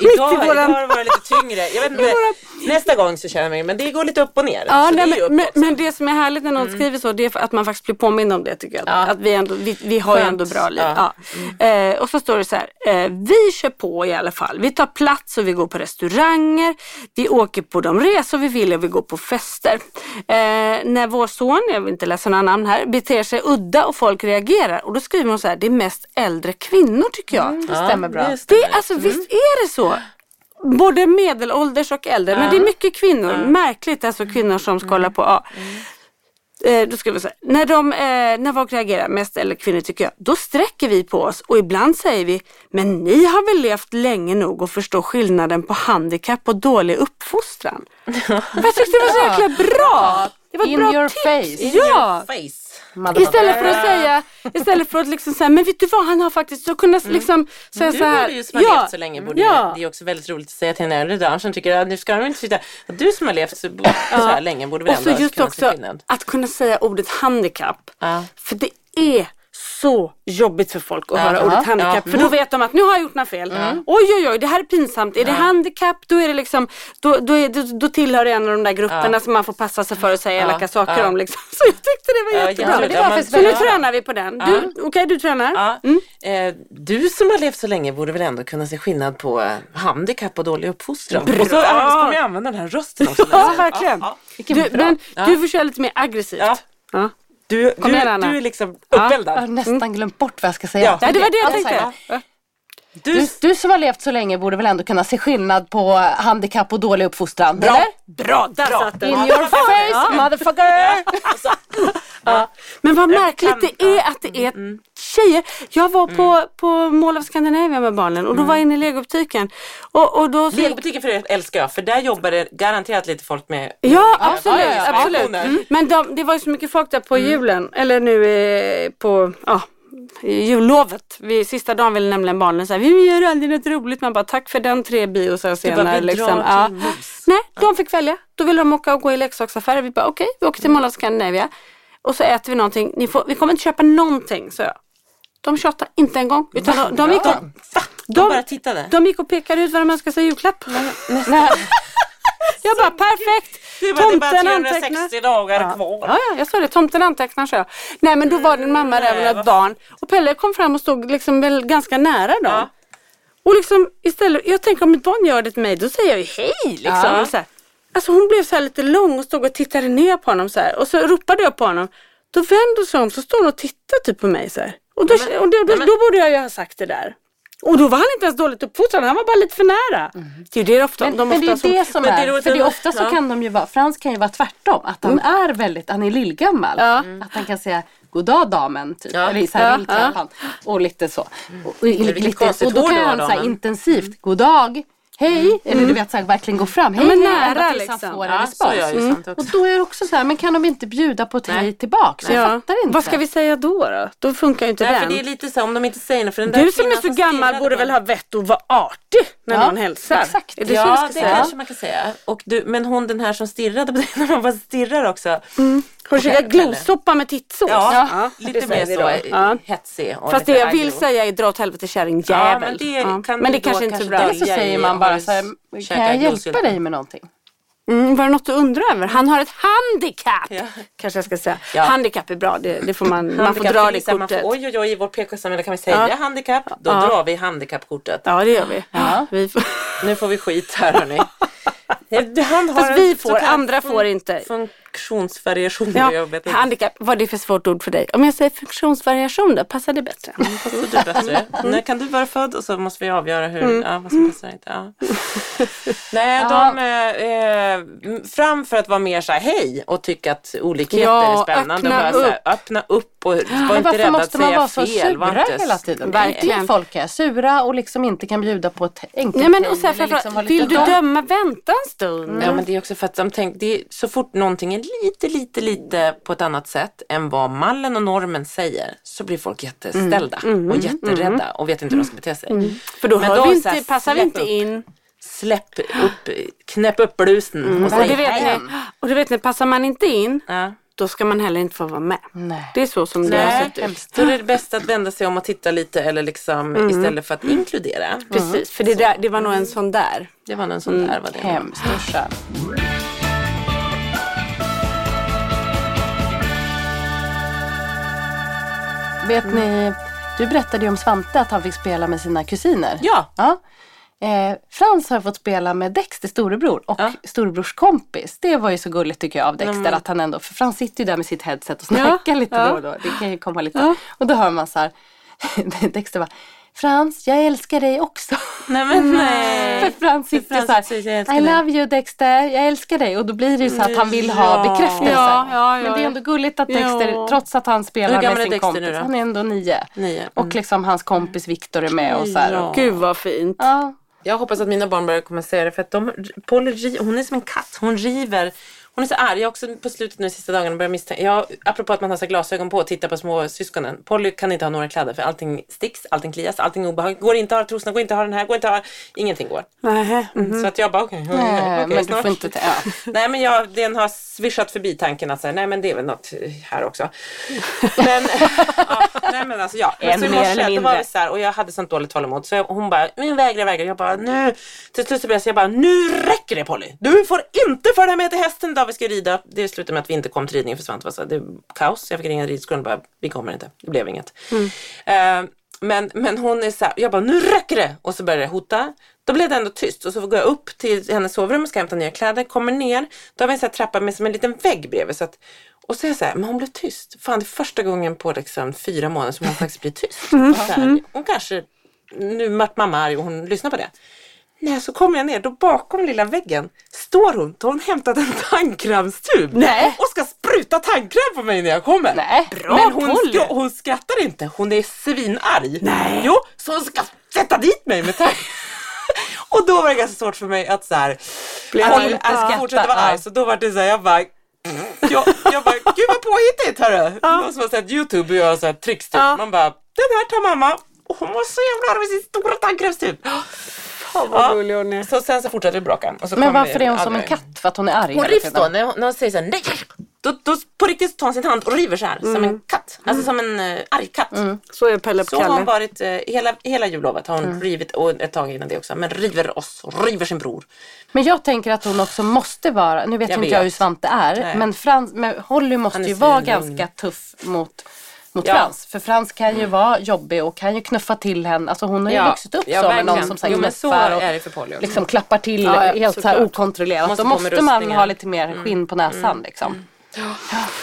Idag, mitt i våran- idag har det varit lite tyngre. Jag vet inte, nästa gång så känner jag mig, men det går lite upp och ner. Ja, nej, det men, men, det som är härligt när någon skriver så det är att man faktiskt blir påmind om det tycker jag. Att vi, ändå, vi, vi har ju ändå bra liv. Ja. Ja. Eh, och så står det så här, eh, vi kör på i alla fall. Vi tar plats och vi går på restauranger. Vi åker på de resor vi vill och vi går på fester. Eh, när vår son, jag vill inte läsa några namn här, beter sig udda och folk reagerar. Och då skriver hon så här, det är mest äldre kvinnor tycker jag. Det stämmer bra. det stämmer. Det, alltså visst är det så? Både medelålders och äldre. Men det är mycket kvinnor. Märkligt alltså kvinnor som ska hålla på. Ja. Eh, då ska vi säga, när, de, eh, när folk reagerar, mest eller kvinnor tycker jag, då sträcker vi på oss och ibland säger vi, men ni har väl levt länge nog och förstår skillnaden på handikapp och dålig uppfostran. jag tyckte det var så jäkla bra. Det var ett In bra your tips. face. Ja. Face. Istället för att säga, istället för att liksom säga, men vet du vad, han har faktiskt, så kunna liksom säga Du så här. borde ju som har levt så länge borde ja. det är också väldigt roligt att säga till en äldre dam som tycker att nu ska de inte sitta, du som har levt så, så här länge borde väl Och så ändå just kunna se också skillnad. att kunna säga ordet handikapp. Ja. För det är så jobbigt för folk att höra Ja. ordet handikapp. Ja. För då vet de att nu har jag gjort något fel. Oj oj oj, det här är pinsamt. Är det handikapp då är det liksom, då, då, är, då, då tillhör det en av de där grupperna som man får passa sig för att säga elaka saker Ja. om. Liksom. Så jag tyckte det var Ja, jättebra. jättebra. det var så nu bra. tränar vi på den. Du, Okej, du tränar. Ja. Mm. Eh, du som har levt så länge borde väl ändå kunna se skillnad på eh, handikapp och dålig uppfostran. Och så äh, ska vi använda den här rösten också. Ja, verkligen. Ja, Du, men du får köra lite mer aggressivt. Ja. Du, Kom du, igen, Anna. du är liksom Jag har uppeldad. nästan glömt bort vad jag ska säga. Ja. Det var det jag Alltså, tänkte. Ja. Du, Du, som har levt så länge borde väl ändå kunna se skillnad på handikapp och dålig uppfostran? Bra. Eller? Bra, där satt den. In your face motherfucker! Men vad märkligt det är att det är tjejer. Jag var på, på Mall of Scandinavia med barnen och då var jag inne i legobutiken. Och, och då så Legobutiken för er älskar jag för där jobbar det garanterat lite folk med Ja, absolut. ja, ja. absolut. Mm. Men de, det var ju så mycket folk där på julen, eller nu eh, på ja, i jullovet. Vi, sista dagen ville nämligen barnen säga vi gör aldrig något roligt. Man bara tack för den tre biosar bara, senare. vi liksom. ja. Nej, de fick välja. Då ville de åka och gå i leksaksaffärer. Vi bara okej, vi åker till Mall of Scandinavia. Och så äter vi någonting. Ni får, vi kommer inte köpa någonting, så jag. De tjatade inte en gång. Utan de, de, gick och, De bara tittade. de gick och pekade ut vad de önskade sig i julklapp. Jag bara perfekt. Det det bara Tomten antecknar. 360 dagar kvar. Ja, ja, jag sa det. Tomten antecknar så jag. Nej men då var det en mamma där med ett barn. Och Pelle kom fram och stod liksom väl ganska nära dem. Ja. Och liksom istället, jag tänker om ett barn gör det till mig då säger jag ju hej liksom. Ja. Så här. Alltså hon blev så här lite lång och stod och tittade ner på honom så här. Och så ropade jag på honom. Då vände hon sig om så står hon och tittar typ på mig så här. Och, då, och då, då, då borde jag ju ha sagt det där. Och då var han inte ens dåligt uppfostrad, han var bara lite för nära. Det är ju det ofta, Men, de men det är ju det som Men det är är, för det är ofta så ja. kan de ju vara, Frans kan ju vara tvärtom, att han är väldigt, han är lillgammal. Ja. Att han kan säga goddag damen, typ. Ja. eller så här Ja. Och lite så. Och, och, vilket lite, och då kan han säga damen. intensivt, goddag hej, eller du vet så här, verkligen gå fram. Hej, men hej, nära, ända tills liksom. han får en Ja, så respons. också. Och då är det också så här, men kan de inte bjuda på ett Nej. hej tillbaks? Jag fattar inte. Vad ska vi säga då? Då, då funkar ju inte Nej, den. för det är lite så om de inte säger något. För den där Du som är så gammal borde väl ha vett att vara artig när Ja, någon hälsar? exakt. Är det så ja, ska det säga? kanske man kan säga. Och du, men hon den här som stirrade på dig när man bara stirrar också. Har du käkat glossoppa med tittsås? Ja, det lite mer så eh, Ja. hetsig. Fast det jag vill säga är dra åt helvete kärring Ja, men det kan men det kanske inte är så bra. Eller så säger man om bara du så här, kan jag hjälpa dig med någonting? Mm, var det något du undrar över? Han har ett handikapp! Ja. Kanske jag ska säga. Ja. Handikapp är bra, det, det får man, man får dra det man kortet. får, Oj, oj, oj, i vårt PK-samhälle kan vi säga Ja. handikapp. Då Ja. drar vi handikappkortet. Ja det gör vi. Ja. vi får, Nu får vi skit här hörni. Det- Han har Fast vi får, andra får inte. Funktionsvariationer. ja, Jag vet inte. handikapp, det för svårt ord för dig? Om jag säger funktionsvariation då, passar det bättre? Passar du bättre? När kan du vara född? Och så måste vi avgöra hur, ja, vad som passar inte. Ja. Nej, de eh, eh, fram för att vara mer så här hej och tycka att olikheter Ja, är spännande. öppna bara så här, öppna upp och var Men inte varför rädda att måste man säga vara så fel. Sura inte- hela tiden? Verkligen. Folk är sura och liksom inte kan bjuda på ett enkelt Nej men och så här, framförallt, liksom vill du döma, vänta en stund. Ja men det är också för att de tänker, det är så fort någonting är lite, lite, lite på ett annat sätt än vad mallen och normen säger så blir folk jätteställda och jätterädda och vet inte hur de ska bete sig. För då, Men hör då vi så här, inte, passar vi inte in. Släpp upp, knäpp upp blusen och Och säg vet hej. ni, och det vet passar man inte in, Ja. Då ska man heller inte få vara med. Nej. Det är så som det har Nej, sett ut. då är det bäst att vända sig om och titta lite eller liksom istället för att inkludera. Precis, för det, där, det var nog en sån där. Det var en sån där var det. Hemskt, usch. Vet ni, du berättade ju om Svante att han fick spela med sina kusiner. Ja. Ja. Eh, Frans har fått spela med Dexter storebror och Ja. storebrors kompis. Det var ju så gulligt tycker jag av Dexter att han ändå, för Frans sitter ju där med sitt headset och snackar lite ja. då och då. Det kan ju komma lite. Och då hör man så här, Dexter bara Frans, jag älskar dig också. Nej men nej. För Frans sitter Frans så här, säger, "Jag älskar I dig." love you Dexter, jag älskar dig. Och då blir det ju så att han vill ha Ja. bekräftelse. Ja, ja, ja, Men det är ja. ändå gulligt att Dexter, Ja. trots att han spelar med sin Dexter kompis, han är ändå nio. Nio. Mm. Och liksom hans kompis Viktor är med och så här. Ja. Gud vad fint. ja. Jag hoppas att mina barn börjar komma säga det för att de, Polly, hon är som en katt. Hon river. Hon är så arg. Jag också på slutet nu sista dagarna börjat misstänka. Jag, apropå att man har så glasögon på och tittar på små syskonen. Polly kan inte ha några kläder för allting sticks, allting klias, allting är obehagligt. Går inte att ha trosorna, går inte att ha den här, går inte att ha. Ingenting går. Nähä, mhm. Så att jag bara okej. Nej, okej, men du snart. får inte ja. Nej men jag, den har svischat förbi tanken att säga, nej men det är väl något här också. Men, ja, nej men alltså ja. Men En så i morse, då var vi så här, och jag hade sånt dåligt tålamod så jag, hon bara, men vägrar, vägrar. Jag bara, nu. Till slut så blev jag så jag bara, nu räcker det Polly. Du får inte följa med till hästen idag vi ska rida. Det slutade med att vi inte kom till ridningen för Svante var så här, det kaos. Jag fick ringa ridskolan och bara, vi kommer inte. Det blev inget. Eh, men, men hon är så här, jag bara, nu räcker det! Och så började det hota. Då blev det ändå tyst och så går jag upp till hennes sovrum och ska hämta nya kläder, kommer ner. Då har vi en sån här trappa med som en liten vägg bredvid. Så att, och så är jag så här, men hon blev tyst. Fan det är första gången på liksom fyra månader som hon faktiskt blir tyst. Så här, hon kanske, nu vart mamma arg och hon lyssnar på det. Nej, så kommer jag ner, då bakom lilla väggen står hon, då har hon hämtat en tandkrämstub Nej. och ska spruta tandkräm på mig när jag kommer. Nej, Bra, Men hon, skra- hon skrattar inte, hon är svinarg. Nej. Jo, så hon ska sätta dit mig med tand. och då var det ganska svårt för mig att så här, att, att Ja. fortsätta vara Ja. arg. Så då var det så här, jag bara jag, jag bara, gud vad påhittigt hörru. Någon som har sett YouTube och gör så här tricks typ. Ja. Man bara, den här tar mamma. Och hon var så jävla arg med sin stora tandkrämstub. Vad gullig hon är. Så sen så fortsatte vi bråka. Och så Men varför är hon som en katt? För att hon är arg Hon rivs då när hon, när hon säger såhär nej. Då, då på riktigt tar hon sin hand och river så här som en katt. Alltså som en uh, arg katt. Så är Pelle på Så har hon varit eh, hela, hela jullovet har hon rivit och ett tag innan det också. Men river oss och river sin bror. Men jag tänker att hon också måste vara, nu vet Jag jag inte jag vet. hur Svante är, Nej. men, Frans, men Holly måste ju vara ganska tuff mot, mot Ja. Frans. För Frans kan ju vara jobbig och kan ju knuffa till henne. Alltså hon har ju vuxit upp så med någon som säger Jo men så och är det för Polly liksom klappar till Ja, ja, helt så här okontrollerat. Måste Då måste man ha lite mer skinn på näsan liksom.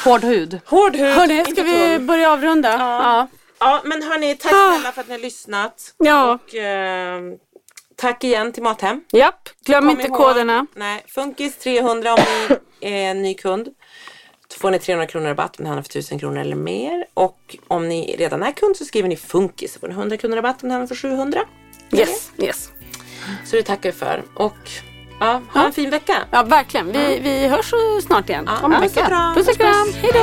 Hård hud. Hård hud. Hörni, ska vi börja avrunda? Ja. Ja men hörni, tack Ah. snälla för att ni har lyssnat. Ja. Och eh, tack igen till Mathem. Japp, glöm inte ihåg- koderna. Nej, Funkis 300 om ni är en ny kund. Då får ni 300 kronor rabatt om ni handlar för 1000 kronor eller mer. Och om ni redan är kund så skriver ni Funkis så får ni 100 kronor rabatt om ni handlar för 700. Yes, yes. Så det tackar jag för. Och ja, ha en fin vecka. Ja, verkligen. Vi, vi hörs snart igen. Ja, Om en vecka. Puss och kram. Hej då!